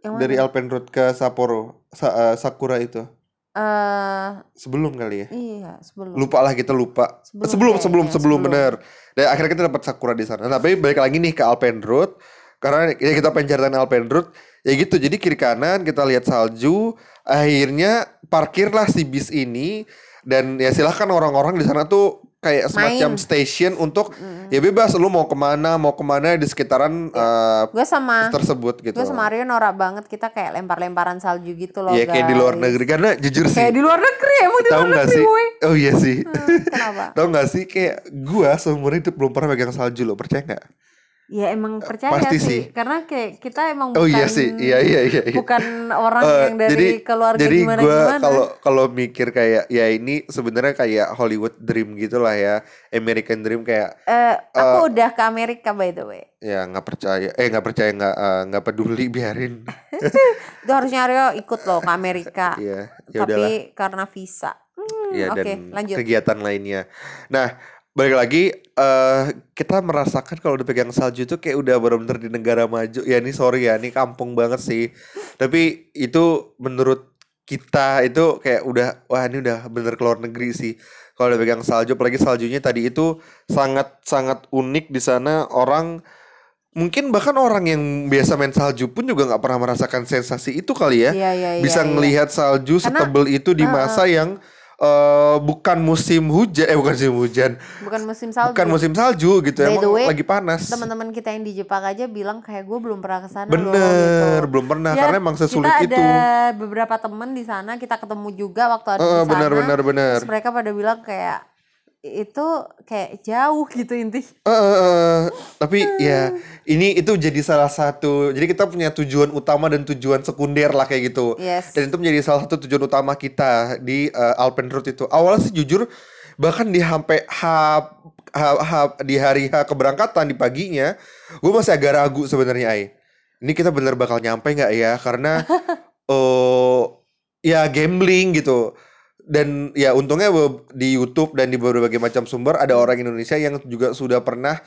Yang mana? Dari Alpenrute ke Sapporo, Sa- eh, Sakura itu. Eh, Sebelum kali ya. iya sebelum. Lupa lah kita lupa. Sebelum Sebelum sebelum sebelum, sebelum. bener. Dan akhirnya kita dapat Sakura di sana. Nah, tapi balik lagi nih ke Alpenrute karena ya kita pengen ceritain Alpenrute ya gitu. Jadi kiri kanan kita lihat salju, akhirnya parkirlah si bis ini dan ya silahkan orang-orang di sana tuh kayak semacam Main. station untuk ya bebas lu mau ke mana mau ke mana di sekitaran eh, Gue sama tersebut gitu. gue sama Aryo norak banget kita kayak lempar-lemparan salju gitu loh Iya kayak di luar guys. negeri karena jujur sih. Kayak di luar negeri emang di luar negeri sih? woy. Oh iya sih. Kenapa? Tahu nggak sih kayak gua seumur hidup belum pernah megang salju lo percaya nggak? Ya emang percaya pasti sih. sih. Karena kayak kita emang Oh bukan iya sih, iya iya iya. iya. bukan orang Eh, yang dari jadi, keluarga jadi gimana gua gimana. kalau kalau mikir kayak ya ini sebenarnya kayak Hollywood Dream gitu lah ya, American Dream kayak Eh, aku udah ke Amerika by the way. ya nggak percaya, eh nggak percaya nggak eh, nggak peduli biarin. Itu harusnya Aryo ikut loh ke Amerika. Iya, ya. Tapi karena visa. Hmm, ya Oke, dan lanjut. kegiatan lainnya. Nah, balik lagi eh kita merasakan kalau udah pegang salju tuh kayak udah benar-benar di negara maju. Ya ini sorry ya, ini kampung banget sih. Tapi itu menurut kita itu kayak udah wah ini udah bener keluar negeri sih. Kalau udah pegang salju, apalagi saljunya tadi itu sangat sangat unik di sana orang mungkin bahkan orang yang biasa main salju pun juga nggak pernah merasakan sensasi itu kali ya Iya, iya, iya, bisa iya. ngelihat salju Karena- setebel itu di masa yang eh, bukan musim hujan eh bukan musim hujan Bukan musim salju. bukan musim salju gitu By emang way, lagi panas Teman-teman kita yang di Jepang aja bilang kayak gue belum pernah ke sana loh bener gitu. belum pernah Ya, karena emang sesulit kita itu ada beberapa temen di sana kita ketemu juga waktu ada Eh, di sana. benar benar benar Terus mereka pada bilang kayak itu kayak jauh gitu inti. Eh, eh, eh, tapi ya ini itu jadi salah satu jadi kita punya tujuan utama dan tujuan sekunder lah kayak gitu. Yes. dan itu menjadi salah satu tujuan utama kita di eh, Alpenrute itu. Awalnya sih jujur bahkan di sampai H, H, H- di hari H keberangkatan di paginya gue masih agak ragu sebenarnya Ai. Ini kita bener bakal nyampe nggak ya? Karena oh ya gambling gitu dan ya untungnya di YouTube dan di berbagai macam sumber ada orang Indonesia yang juga sudah pernah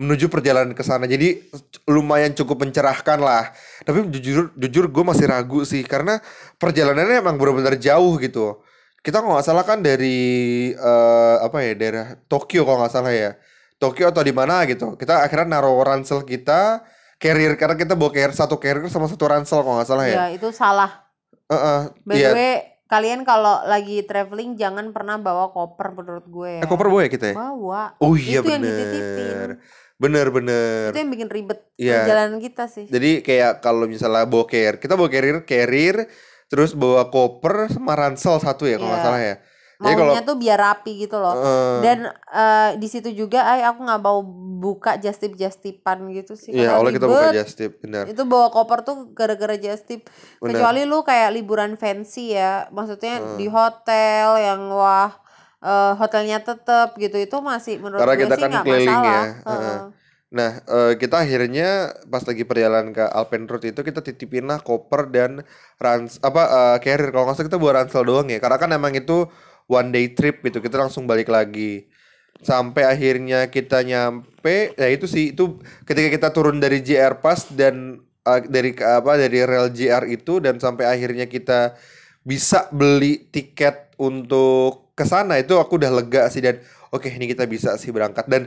menuju perjalanan ke sana. Jadi lumayan cukup mencerahkan lah. Tapi jujur jujur gue masih ragu sih karena perjalanannya emang benar-benar jauh gitu. Kita kalau nggak salah kan dari eh, apa ya daerah Tokyo kalau nggak salah ya. Tokyo atau di mana gitu. Kita akhirnya naruh ransel kita carrier karena kita bawa carrier satu carrier sama satu ransel kalau nggak salah ya. Ya itu salah. Heeh, By iya. the way, kalian kalau lagi traveling jangan pernah bawa koper menurut gue ya. Eh, koper bawa ya kita ya? Bawa. Oh iya Itu yang bener. dititipin. Bener bener. Itu yang bikin ribet Iya. perjalanan kita sih. Jadi kayak kalau misalnya bawa carrier, kita bawa carrier, carrier terus bawa koper sama ransel satu ya kalau nggak Iya. salah ya. Jadi kalau maunya tuh biar rapi gitu loh eh, dan eh, di situ juga ay aku nggak mau buka justip justipan gitu sih Iya, oleh kita buka ribet. just tip, benar. itu bawa koper tuh gara-gara Benar. kecuali lu kayak liburan fancy ya maksudnya Hmm. di hotel yang wah eh, hotelnya tetep gitu itu masih menurut Karena gue kita sih kan keliling masalah ya, Heeh. heeh. Nah, eh, kita akhirnya pas lagi perjalanan ke Alpenrode itu kita titipin lah koper dan rans apa eh, carrier kalau nggak salah kita bawa ransel doang ya. Karena kan emang itu one day trip gitu. Kita langsung balik lagi. Sampai akhirnya kita nyampe, ya itu sih itu ketika kita turun dari JR Pass dan eh, dari apa dari rel JR itu dan sampai akhirnya kita bisa beli tiket untuk ke sana itu aku udah lega sih dan oke ini kita bisa sih berangkat dan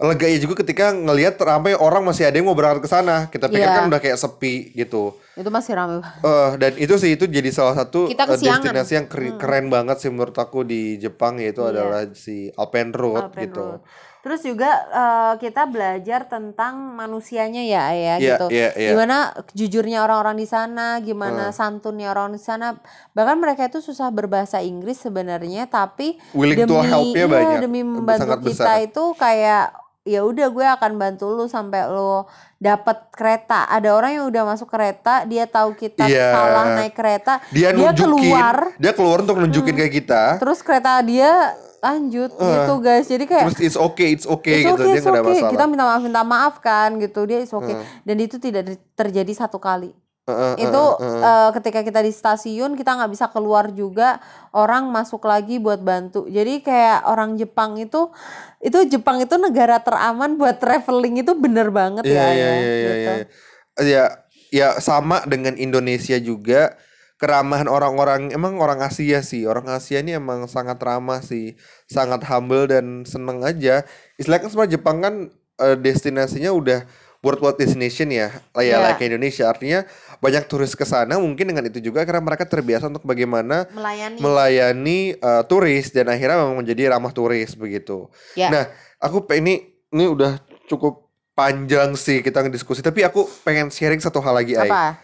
leganya juga ketika ngelihat ramai orang masih ada yang mau berangkat ke sana. Kita pikir Iya. kan udah kayak sepi gitu. itu masih rame banget Eh dan itu sih itu jadi salah satu Kita eh, kesiangan. destinasi yang Hmm. keren banget sih menurut aku di Jepang yaitu Iya. adalah si Alpenrode Alpen gitu. Road. Terus juga eh, kita belajar tentang manusianya ya ya Iya, gitu. iya, iya. Gimana jujurnya orang-orang di sana, gimana santunnya orang di sana. Bahkan mereka itu susah berbahasa Inggris sebenarnya, tapi Willing to help ya iya, banyak. demi membantu kita besar. itu kayak ya udah gue akan bantu lu sampai lu dapat kereta. Ada orang yang udah masuk kereta, dia tahu kita Iya. salah naik kereta, Dia, dia nunjukin, keluar, dia keluar untuk nunjukin ke kita. terus kereta dia lanjut gitu guys. Jadi kayak Terus it's okay, it's okay It's gitu. okay, dia it's okay. masalah. Kita minta maaf, minta maaf kan gitu. Dia it's okay. Dan itu tidak di- terjadi satu kali. Heeh, itu eh, ketika kita di stasiun kita nggak bisa keluar juga orang masuk lagi buat bantu. Jadi kayak orang Jepang itu itu Jepang itu negara teraman buat traveling itu bener banget Iya ya. iya ya, iya iya. gitu. iya. Ya ya sama dengan Indonesia juga keramahan orang-orang emang orang Asia sih. Orang Asia ini emang sangat ramah sih, sangat humble dan seneng aja. Istilahnya kan semua Jepang kan eh, destinasinya udah worldwide destination ya, ya Iya. like Indonesia. Artinya banyak turis ke sana mungkin dengan itu juga karena mereka terbiasa untuk bagaimana Melayani. melayani eh, turis dan akhirnya memang menjadi ramah turis begitu. Ya. Nah, aku ini ini udah cukup panjang sih kita ngediskusi, tapi aku pengen sharing satu hal lagi. Apa?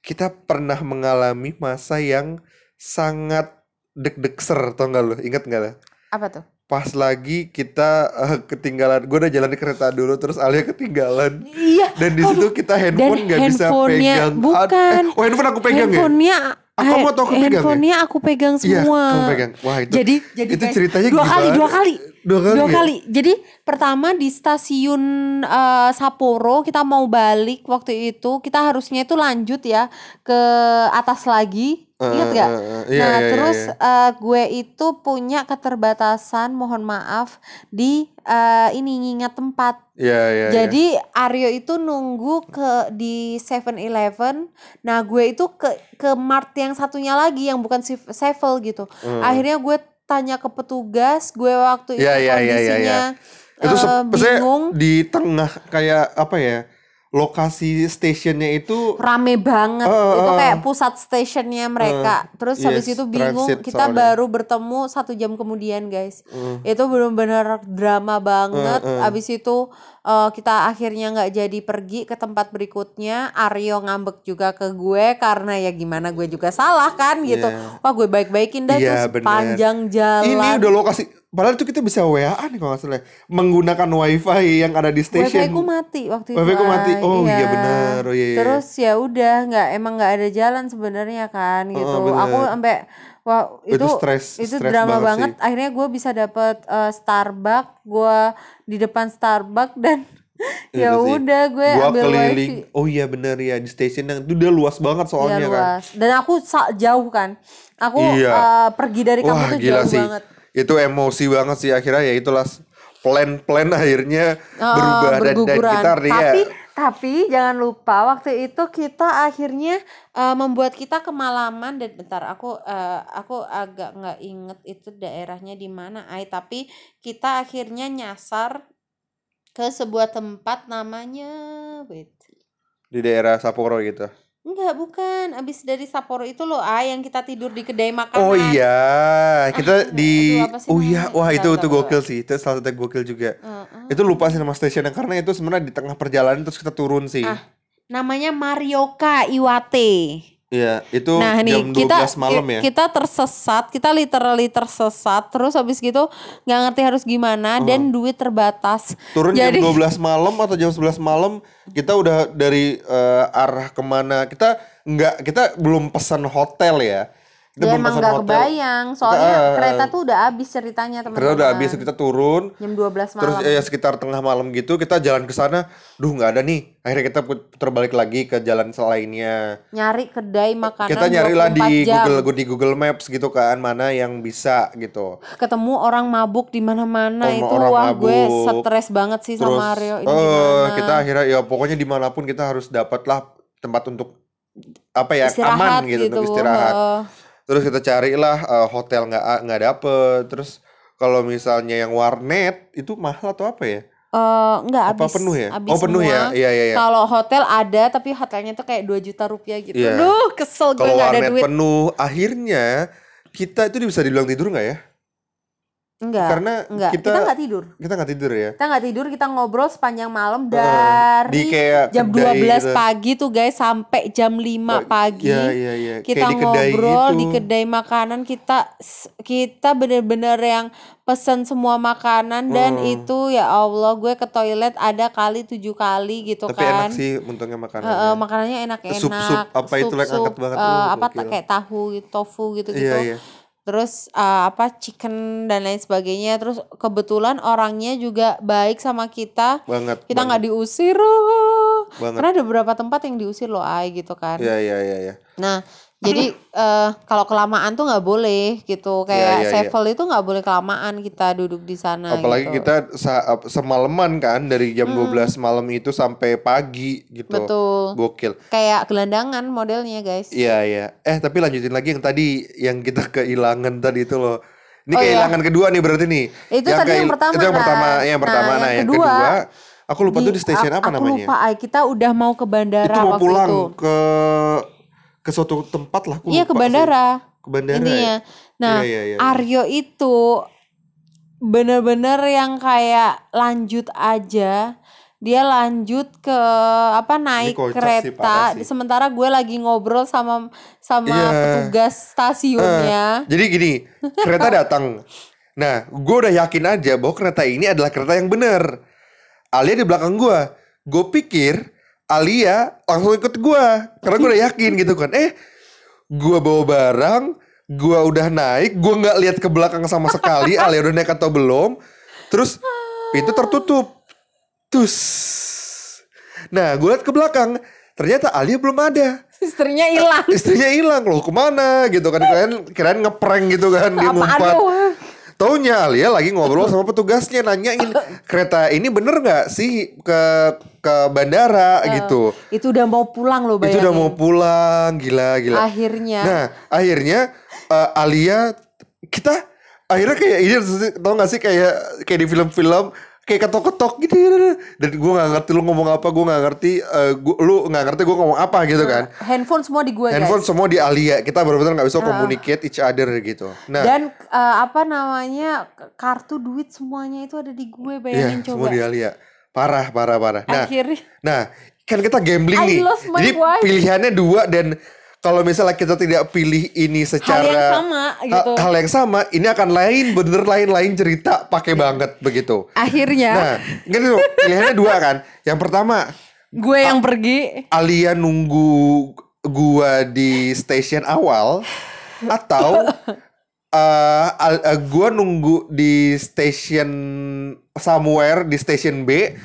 Kita pernah mengalami masa yang sangat deg-degser, tau gak lo? Ingat gak lo? Apa tuh? Pas lagi kita eh, ketinggalan, gue udah jalan di kereta dulu, terus Alia ketinggalan. Iya. Dan di situ kita handphone nggak bisa handphonenya- pegang. Bukan. eh, oh handphone aku pegang ya? handphonenya Ah, eh, atau aku pegang ya? handphonenya aku pegang Iya, semua. kamu pegang. Wah itu. Jadi jadi itu guys, ceritanya dua kali, gimana? dua kali. Dua kali. Dua ya? kali. Jadi pertama di stasiun eh, Sapporo kita mau balik waktu itu kita harusnya itu lanjut ya ke atas lagi. Eh, Ingat gak? eh, eh, iya, nah iya, iya, terus iya. eh, gue itu punya keterbatasan mohon maaf di eh, ini ngingat tempat. Iya, iya, iya. Jadi Aryo itu nunggu ke di 7-Eleven. Nah, gue itu ke ke mart yang satunya lagi yang bukan Sevel gitu. Hmm. Akhirnya gue tanya ke petugas, gue waktu itu Iya, iya, iya, iya, kondisinya itu eh, se- maksudnya bingung, di tengah kayak apa ya lokasi stationnya itu rame banget. Eh, eh, itu eh. kayak pusat stationnya mereka. Terus habis yes, itu bingung, kita soalnya. baru bertemu satu jam kemudian, guys. Hmm. Itu benar-benar drama banget. Eh, eh. Habis itu eh, kita akhirnya nggak jadi pergi ke tempat berikutnya. Aryo ngambek juga ke gue karena ya gimana gue juga salah kan gitu. Iya. Wah gue baik-baikin dah Iya, terus bener. panjang jalan. ini udah lokasi padahal itu kita bisa WA nih kalau nggak salah menggunakan wifi yang ada di station Wifi ku mati waktu itu. Wifi ku mati. Oh, iya benar. Oh, iya, iya. Terus ya udah nggak emang nggak ada jalan sebenarnya kan gitu. benar. Aku sampai wah Itu itu stres, itu stres drama banget banget. sih. Akhirnya gue bisa dapet eh, Starbucks, gue di depan Starbucks dan ya udah gue gua ambil keliling wifi. oh iya bener ya di station yang itu udah luas banget Ya soalnya kan luas. Dan aku jauh kan. Aku Iya. eh, pergi dari kamu tuh gila jauh sih banget. itu emosi banget sih akhirnya ya itulah plan-plan akhirnya Oh, berubah dan, dan kita ya Tapi tapi jangan lupa waktu itu kita akhirnya eh, membuat kita kemalaman dan bentar aku eh, aku agak nggak inget itu daerahnya di mana ay tapi kita akhirnya nyasar ke sebuah tempat namanya wait. Di daerah Sapporo gitu enggak bukan abis dari Sapporo itu loh ay yang kita tidur di kedai makanan Oh iya, kita aduh, di aduh, Oh iya, wah itu itu gokil sih. Itu salah satu gokil juga. Heeh. Itu lupa sih nama stasiunnya karena itu sebenarnya di tengah perjalanan terus kita turun sih. Ah. namanya Marioka Iwate Iya, itu Nah jam 12 kita malam ya. kita tersesat, kita literally tersesat, terus habis gitu nggak ngerti harus gimana dan duit terbatas. Turun Jadi jam 12 malam atau jam 11 malam kita udah dari eh, arah ke mana kita nggak kita belum pesan hotel ya ya belum emang nggak hotel kebayang, soalnya eh, kereta tuh udah habis ceritanya teman-teman. udah habis kita turun jam 12 malam. terus ya sekitar tengah malam gitu kita jalan ke sana duh nggak ada nih akhirnya kita putar balik lagi ke jalan selainnya nyari kedai makanan kita nyari lah di 24 jam. Google di Google Maps gitu kan mana yang bisa gitu ketemu orang mabuk di mana-mana itu orang wah gue mabuk. stres banget sih terus sama Aryo ini gimana. kita akhirnya ya pokoknya di mana pun kita harus dapatlah tempat untuk apa ya istirahat aman gitu, untuk gitu. istirahat heeh. Terus kita carilah eh, hotel nggak nggak dapet terus kalau misalnya yang warnet itu mahal atau apa ya Eh, enggak apa habis penuh ya habis oh penuh ya semua. iya iya iya Kalau hotel ada tapi hotelnya tuh kayak 2 juta rupiah gitu. Iya. Duh, kesel gue kalau nggak ada warnet duit. penuh akhirnya kita itu bisa dibilang tidur nggak ya Enggak. karena enggak. kita Kita nggak tidur. kita nggak tidur ya Kita nggak tidur, kita ngobrol sepanjang malam dari di kayak jam kedai 12 gitu. pagi tuh guys sampai jam 5 Oh, pagi. iya iya iya Kita kayak di kedai ngobrol gitu. di kedai makanan kita kita bener-bener yang pesen semua makanan dan Hmm. itu ya Allah gue ke toilet ada kali tujuh kali gitu tapi kan. enak sih untungnya makanannya Heeh, makanannya enak-enak. Sup-sup apa itu Sup-sup, angkat banget eh, tuh, apa kayak tahu gitu, tofu gitu-gitu. iya iya Terus eh, apa chicken dan lain sebagainya. Terus kebetulan orangnya juga baik sama kita. banget Kita nggak diusir. oh. banget Karena ada beberapa tempat yang diusir loh, ay gitu kan. iya iya iya iya Nah, jadi eh, kalau kelamaan tuh nggak boleh gitu. Kayak iya, iya. Sevel itu nggak boleh kelamaan kita duduk di sana. apalagi gitu. kita semalaman kan dari jam 12 malam itu sampai pagi gitu betul. gokil Kayak gelandangan modelnya guys. iya iya eh tapi lanjutin lagi yang tadi yang kita kehilangan tadi itu loh ini Oh, iya. kehilangan kedua nih berarti nih Itu tadi yang pertama, itu yang pertama kan? yang Nah, pertama nah, yang yang kedua, kedua aku lupa tuh di stasiun aku- apa aku namanya lupa, ay. Kita udah mau ke bandara itu mau waktu pulang itu. ke ke suatu tempat lah aku Iya ke lupa sih. bandara. ke bandara Intinya. ya? Nah, Iya, iya, iya. Aryo itu bener-bener yang kayak lanjut aja. Dia lanjut ke apa naik sih, kereta. sih. Sementara gue lagi ngobrol sama sama Iya. petugas stasiunnya. Jadi gini, kereta datang. Nah, gue udah yakin aja bahwa kereta ini adalah kereta yang benar. Alia di belakang gue. Gue pikir Alia langsung ikut gue. Karena gue udah yakin gitu kan. Eh, gue bawa barang. Gue udah naik. Gue nggak lihat ke belakang sama sekali. Alia udah naik atau belum. Terus pintu tertutup. Tus. Nah, gue lihat ke belakang. Ternyata Alia belum ada Istrinya hilang. istrinya hilang loh ke mana gitu kan kirain kirain ngeprank gitu kan ngumpat lu? Taunya Alia lagi ngobrol sama petugasnya nanyain kereta ini bener nggak sih ke ke bandara gitu Itu udah mau pulang loh itu bayangin. udah mau pulang gila gila Akhirnya. nah akhirnya eh, Alia kita akhirnya kayak ini tau gak sih kayak kayak di film-film kayak ketok-ketok gitu dan gue nggak ngerti lu ngomong apa gue nggak ngerti eh, gua- lu nggak ngerti gue ngomong apa gitu kan. Handphone semua di gue handphone guys. semua di Alia. Kita benar-benar nggak bisa communicate each other gitu. Nah. Dan eh, apa namanya kartu duit semuanya itu ada di gue iya bayangin semua coba. di Alia. Parah parah parah. Nah Akhirnya. nah kan kita gambling I nih. jadi wife. pilihannya dua dan kalau misalnya kita tidak pilih ini secara hal yang sama gitu. hal yang sama ini akan lain bener lain lain cerita pakai banget begitu Akhirnya nah loh pilihannya dua kan yang pertama gue yang pergi Alia nunggu gua di stasiun awal atau uh, uh, gua nunggu di stasiun somewhere di stasiun B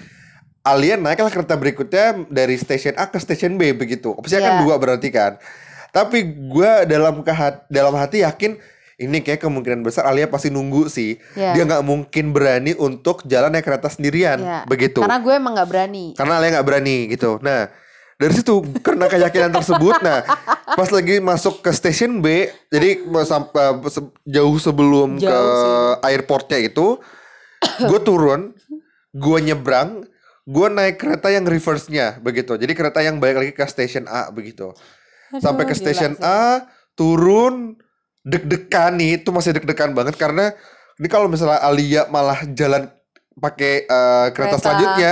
Alia naiklah kereta berikutnya dari stasiun A ke stasiun B begitu. Opsinya kan Iya. dua berarti kan. Tapi gua dalam kehat dalam hati yakin ini kayak kemungkinan besar Alia pasti nunggu sih. Iya. Dia nggak mungkin berani untuk jalan naik kereta sendirian Ya, begitu Karena gue emang nggak berani. karena Alia nggak berani gitu. Nah dari situ karena keyakinan tersebut, nah pas lagi masuk ke stasiun B, jadi sampai jauh sebelum Jauh ke sih. airportnya itu, gue turun, gue nyebrang, gue naik kereta yang reverse-nya begitu. Jadi kereta yang balik lagi ke stasiun A begitu. Sampai ke stasiun. A, turun, deg-degan nih, itu masih deg-degan banget karena ini kalau misalnya Alia malah jalan pakai eh, kereta Kereta. selanjutnya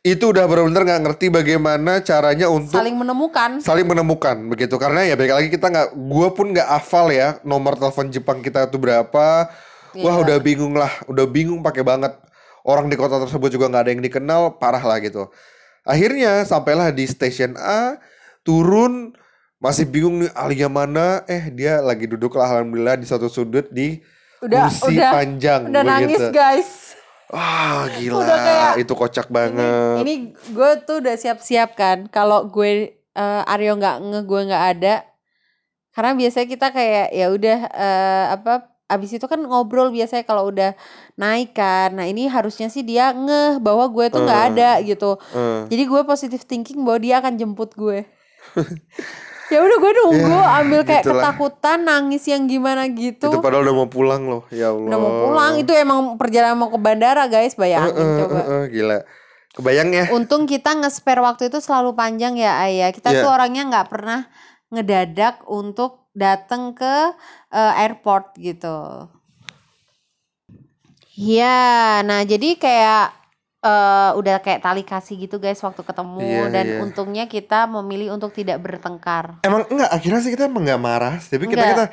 itu udah benar-benar nggak ngerti bagaimana caranya untuk saling menemukan saling menemukan begitu karena ya balik lagi kita nggak gue pun nggak hafal ya nomor telepon Jepang kita itu berapa wah Iya. udah bingung lah udah bingung pakai banget orang di kota tersebut juga nggak ada yang dikenal parah lah gitu akhirnya sampailah di stasiun A turun masih bingung nih alinya mana? Eh dia lagi duduk lah alhamdulillah di satu sudut di udah kursi udah. panjang udah nangis begitu. guys. Wah gila. Udah kayak, itu kocak banget. ini gue tuh udah siap-siap kan kalau gue eh, Aryo nggak nge gue nggak ada. Karena biasanya kita kayak ya udah eh, apa abis itu kan ngobrol biasanya kalau udah naik kan. Nah ini harusnya sih dia ngeh bahwa gue tuh nggak Hmm. ada gitu. Eh, jadi gue positive thinking bahwa dia akan jemput gue ya udah gue nunggu Ya, ambil kayak gitulah. ketakutan nangis yang gimana gitu itu padahal udah mau pulang loh ya Allah. udah mau pulang itu emang perjalanan mau ke bandara guys bayangin Eh, coba eh, eh, gila. Kebayang ya? Untung kita nge-spare waktu itu selalu panjang ya Ayah. Kita Iya. tuh orangnya nggak pernah ngedadak untuk datang ke eh, airport gitu. Iya, nah jadi kayak eh, udah kayak tali kasih gitu guys waktu ketemu Iya, dan iya. untungnya kita memilih untuk tidak bertengkar. Emang enggak akhirnya sih kita emang enggak marah, tapi kita kita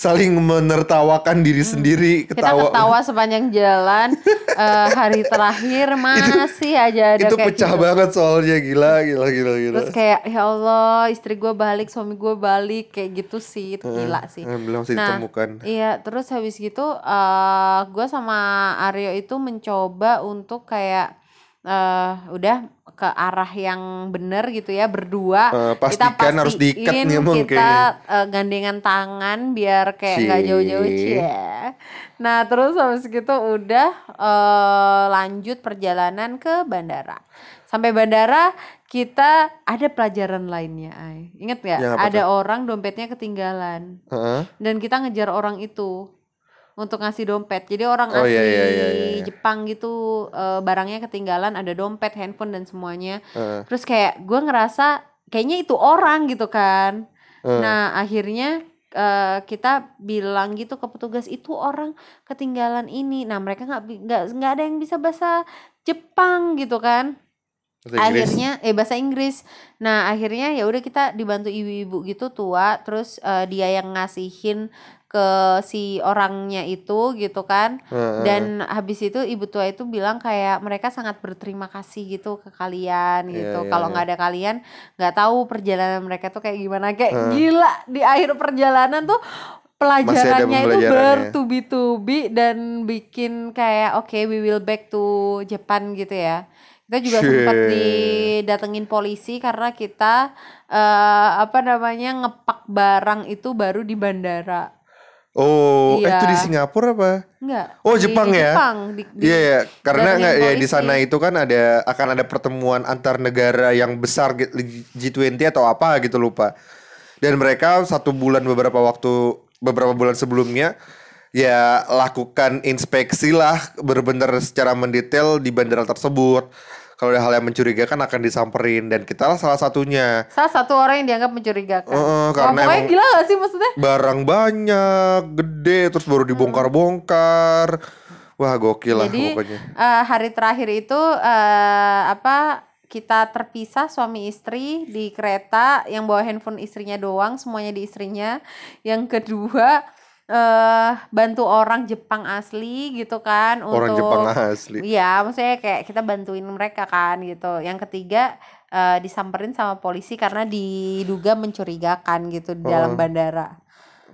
saling menertawakan diri sendiri, Kita ketawa. ketawa sepanjang jalan eh, hari terakhir masih aja ada itu kayak pecah gitu. banget soalnya gila gila gila gila. Terus kayak ya Allah istri gue balik suami gue balik kayak gitu sih itu gila sih. Alhamdulillah masih Nah, ditemukan. Iya terus habis gitu eh gue sama Aryo itu mencoba untuk kayak eh udah ke arah yang bener gitu ya berdua kita pastikan harus diikat nih emang kita eh, gandengan tangan biar kayak nggak jauh-jauh cie. Nah terus habis gitu udah eh lanjut perjalanan ke bandara. Sampai bandara kita ada pelajaran lainnya, Ay. Ingat nggak? Yang apa Ada orang dompetnya ketinggalan Heeh. dan kita ngejar orang itu untuk ngasih dompet. Jadi orang Oh, asli iya, iya, iya, iya. Jepang gitu eh, barangnya ketinggalan, ada dompet, handphone dan semuanya. Heeh. Terus kayak gue ngerasa kayaknya itu orang gitu kan. Heeh. Nah akhirnya eh, kita bilang gitu ke petugas itu orang ketinggalan ini. Nah mereka nggak nggak nggak ada yang bisa bahasa Jepang gitu kan Bahasa Inggris. akhirnya eh bahasa Inggris nah akhirnya ya udah kita dibantu ibu-ibu gitu tua terus eh, dia yang ngasihin ke si orangnya itu gitu kan Heeh. dan habis itu ibu tua itu bilang kayak mereka sangat berterima kasih gitu ke kalian Iya, gitu iya, kalau iya. nggak ada kalian nggak tahu perjalanan mereka tuh kayak gimana kayak Heeh. gila di akhir perjalanan tuh pelajarannya itu bertubi-tubi dan bikin kayak oke we will back to Japan gitu ya kita juga sempat Shit. didatengin polisi karena kita eh, apa namanya ngepak barang itu baru di bandara Oh, eh, Iya. itu di Singapura apa? enggak Oh, di- Jepang di ya? Jepang di, di- Iya, ya, karena datengin nggak ya di sana itu kan ada akan ada pertemuan antar negara yang besar gitu, G- G20 atau apa gitu lupa. Dan mereka satu bulan beberapa waktu beberapa bulan sebelumnya ya lakukan inspeksi lah benar-benar secara mendetail di bandara tersebut. Kalau ada hal yang mencurigakan akan disamperin dan kita lah salah satunya. salah satu orang yang dianggap mencurigakan Wah, karena gila gak sih maksudnya Barang banyak, gede terus baru dibongkar-bongkar. Wah, gokil lah Jadi pokoknya. eh, hari terakhir itu eh, apa kita terpisah suami istri di kereta yang bawa handphone istrinya doang semuanya di istrinya. Yang kedua eh bantu orang Jepang asli gitu kan Orang untuk Jepang asli. Iya, maksudnya kayak kita bantuin mereka kan gitu. Yang ketiga eh, disamperin sama polisi karena diduga mencurigakan gitu di dalam Oh. bandara.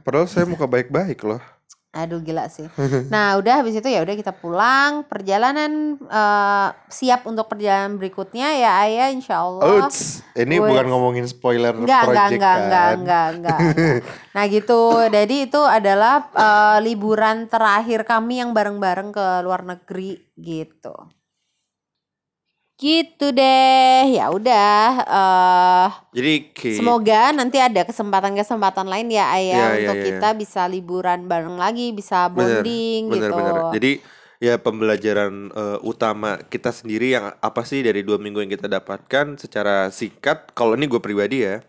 Padahal saya muka baik-baik loh. Aduh gila sih. Nah udah habis itu ya udah kita pulang. Perjalanan eh, siap untuk perjalanan berikutnya ya Ayah Insya Allah. Outs, ini Outs. bukan ngomongin spoiler Enggak, enggak, project enggak, kan. enggak, enggak, enggak, enggak. Nah gitu, jadi itu adalah eh, liburan terakhir kami yang bareng-bareng ke luar negeri gitu. Gitu deh, ya udah. eh Jadi ki- Semoga nanti ada kesempatan-kesempatan lain ya Ayah Iya, iya, untuk iya. kita bisa liburan bareng lagi, bisa Bener, bonding bener, gitu. bener. Jadi ya pembelajaran eh, utama kita sendiri yang apa sih dari dua minggu yang kita dapatkan secara singkat. Kalau ini gue pribadi ya,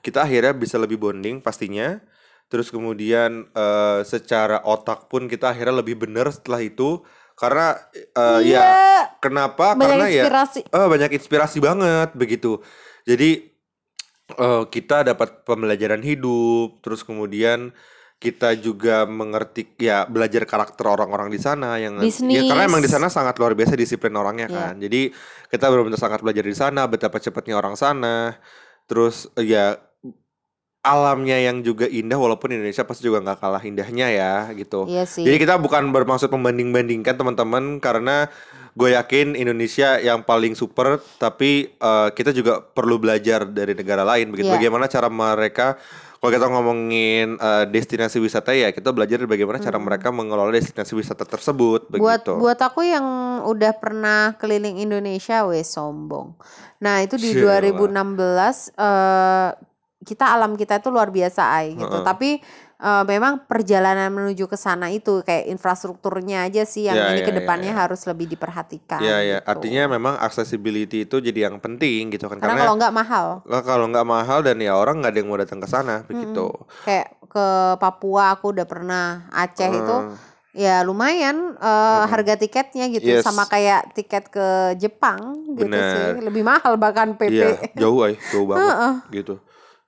kita akhirnya bisa lebih bonding pastinya. Terus kemudian eh, secara otak pun kita akhirnya lebih bener setelah itu Karena eh, Iya. ya kenapa? Banyak Karena inspirasi. ya eh, banyak inspirasi banget begitu. Jadi eh, kita dapat pembelajaran hidup, terus kemudian kita juga mengerti ya belajar karakter orang-orang di sana yang ya karena emang di sana sangat luar biasa disiplin orangnya Iya. kan. Jadi kita benar-benar sangat belajar di sana betapa cepatnya orang sana. Terus ya alamnya yang juga indah walaupun Indonesia pasti juga nggak kalah indahnya ya gitu. Iya sih. Jadi kita bukan bermaksud membanding-bandingkan teman-teman karena gue yakin Indonesia yang paling super tapi eh, kita juga perlu belajar dari negara lain begitu. Iya. Bagaimana cara mereka kalau kita ngomongin eh, destinasi wisata ya kita belajar bagaimana cara mereka mengelola destinasi wisata tersebut buat begitu. buat aku yang udah pernah keliling Indonesia wes sombong. Nah, itu di Cielah. 2016 eh kita alam kita itu luar biasa ay gitu. Heeh. Tapi eh, memang perjalanan menuju ke sana itu kayak infrastrukturnya aja sih yang Ya, ini ya, ke ya, depannya ya. harus lebih diperhatikan Ya ya, gitu. artinya memang accessibility itu jadi yang penting gitu kan Karena kalau nggak mahal. Lah, kalau nggak mahal dan ya orang nggak ada yang mau datang ke sana begitu. Kayak ke Papua aku udah pernah, Aceh itu Eh, ya lumayan eh, harga tiketnya gitu Yes. sama kayak tiket ke Jepang gitu Bener. sih. Lebih mahal bahkan PP. Iya, jauh ay, jauh banget gitu.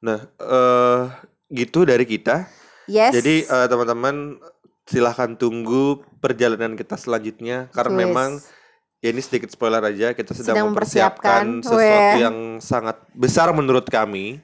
Nah, eh gitu dari kita. Yes. Jadi eh, teman-teman silahkan tunggu perjalanan kita selanjutnya karena memang ya ini sedikit spoiler aja kita sedang, Sedang mempersiapkan mempersiapkan. sesuatu yang sangat besar menurut kami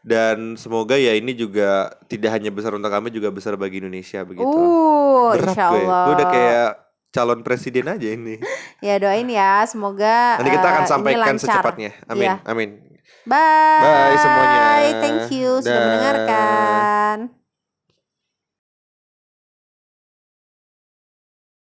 dan semoga ya ini juga tidak hanya besar untuk kami juga besar bagi Indonesia begitu. Uh, Berat insya gue, Allah. gue udah kayak calon presiden aja ini. Ya doain ya, semoga Nanti kita akan eh, sampaikan secepatnya. Amin, Iya. amin. Bye. Bye semuanya. Thank you sudah da. mendengarkan.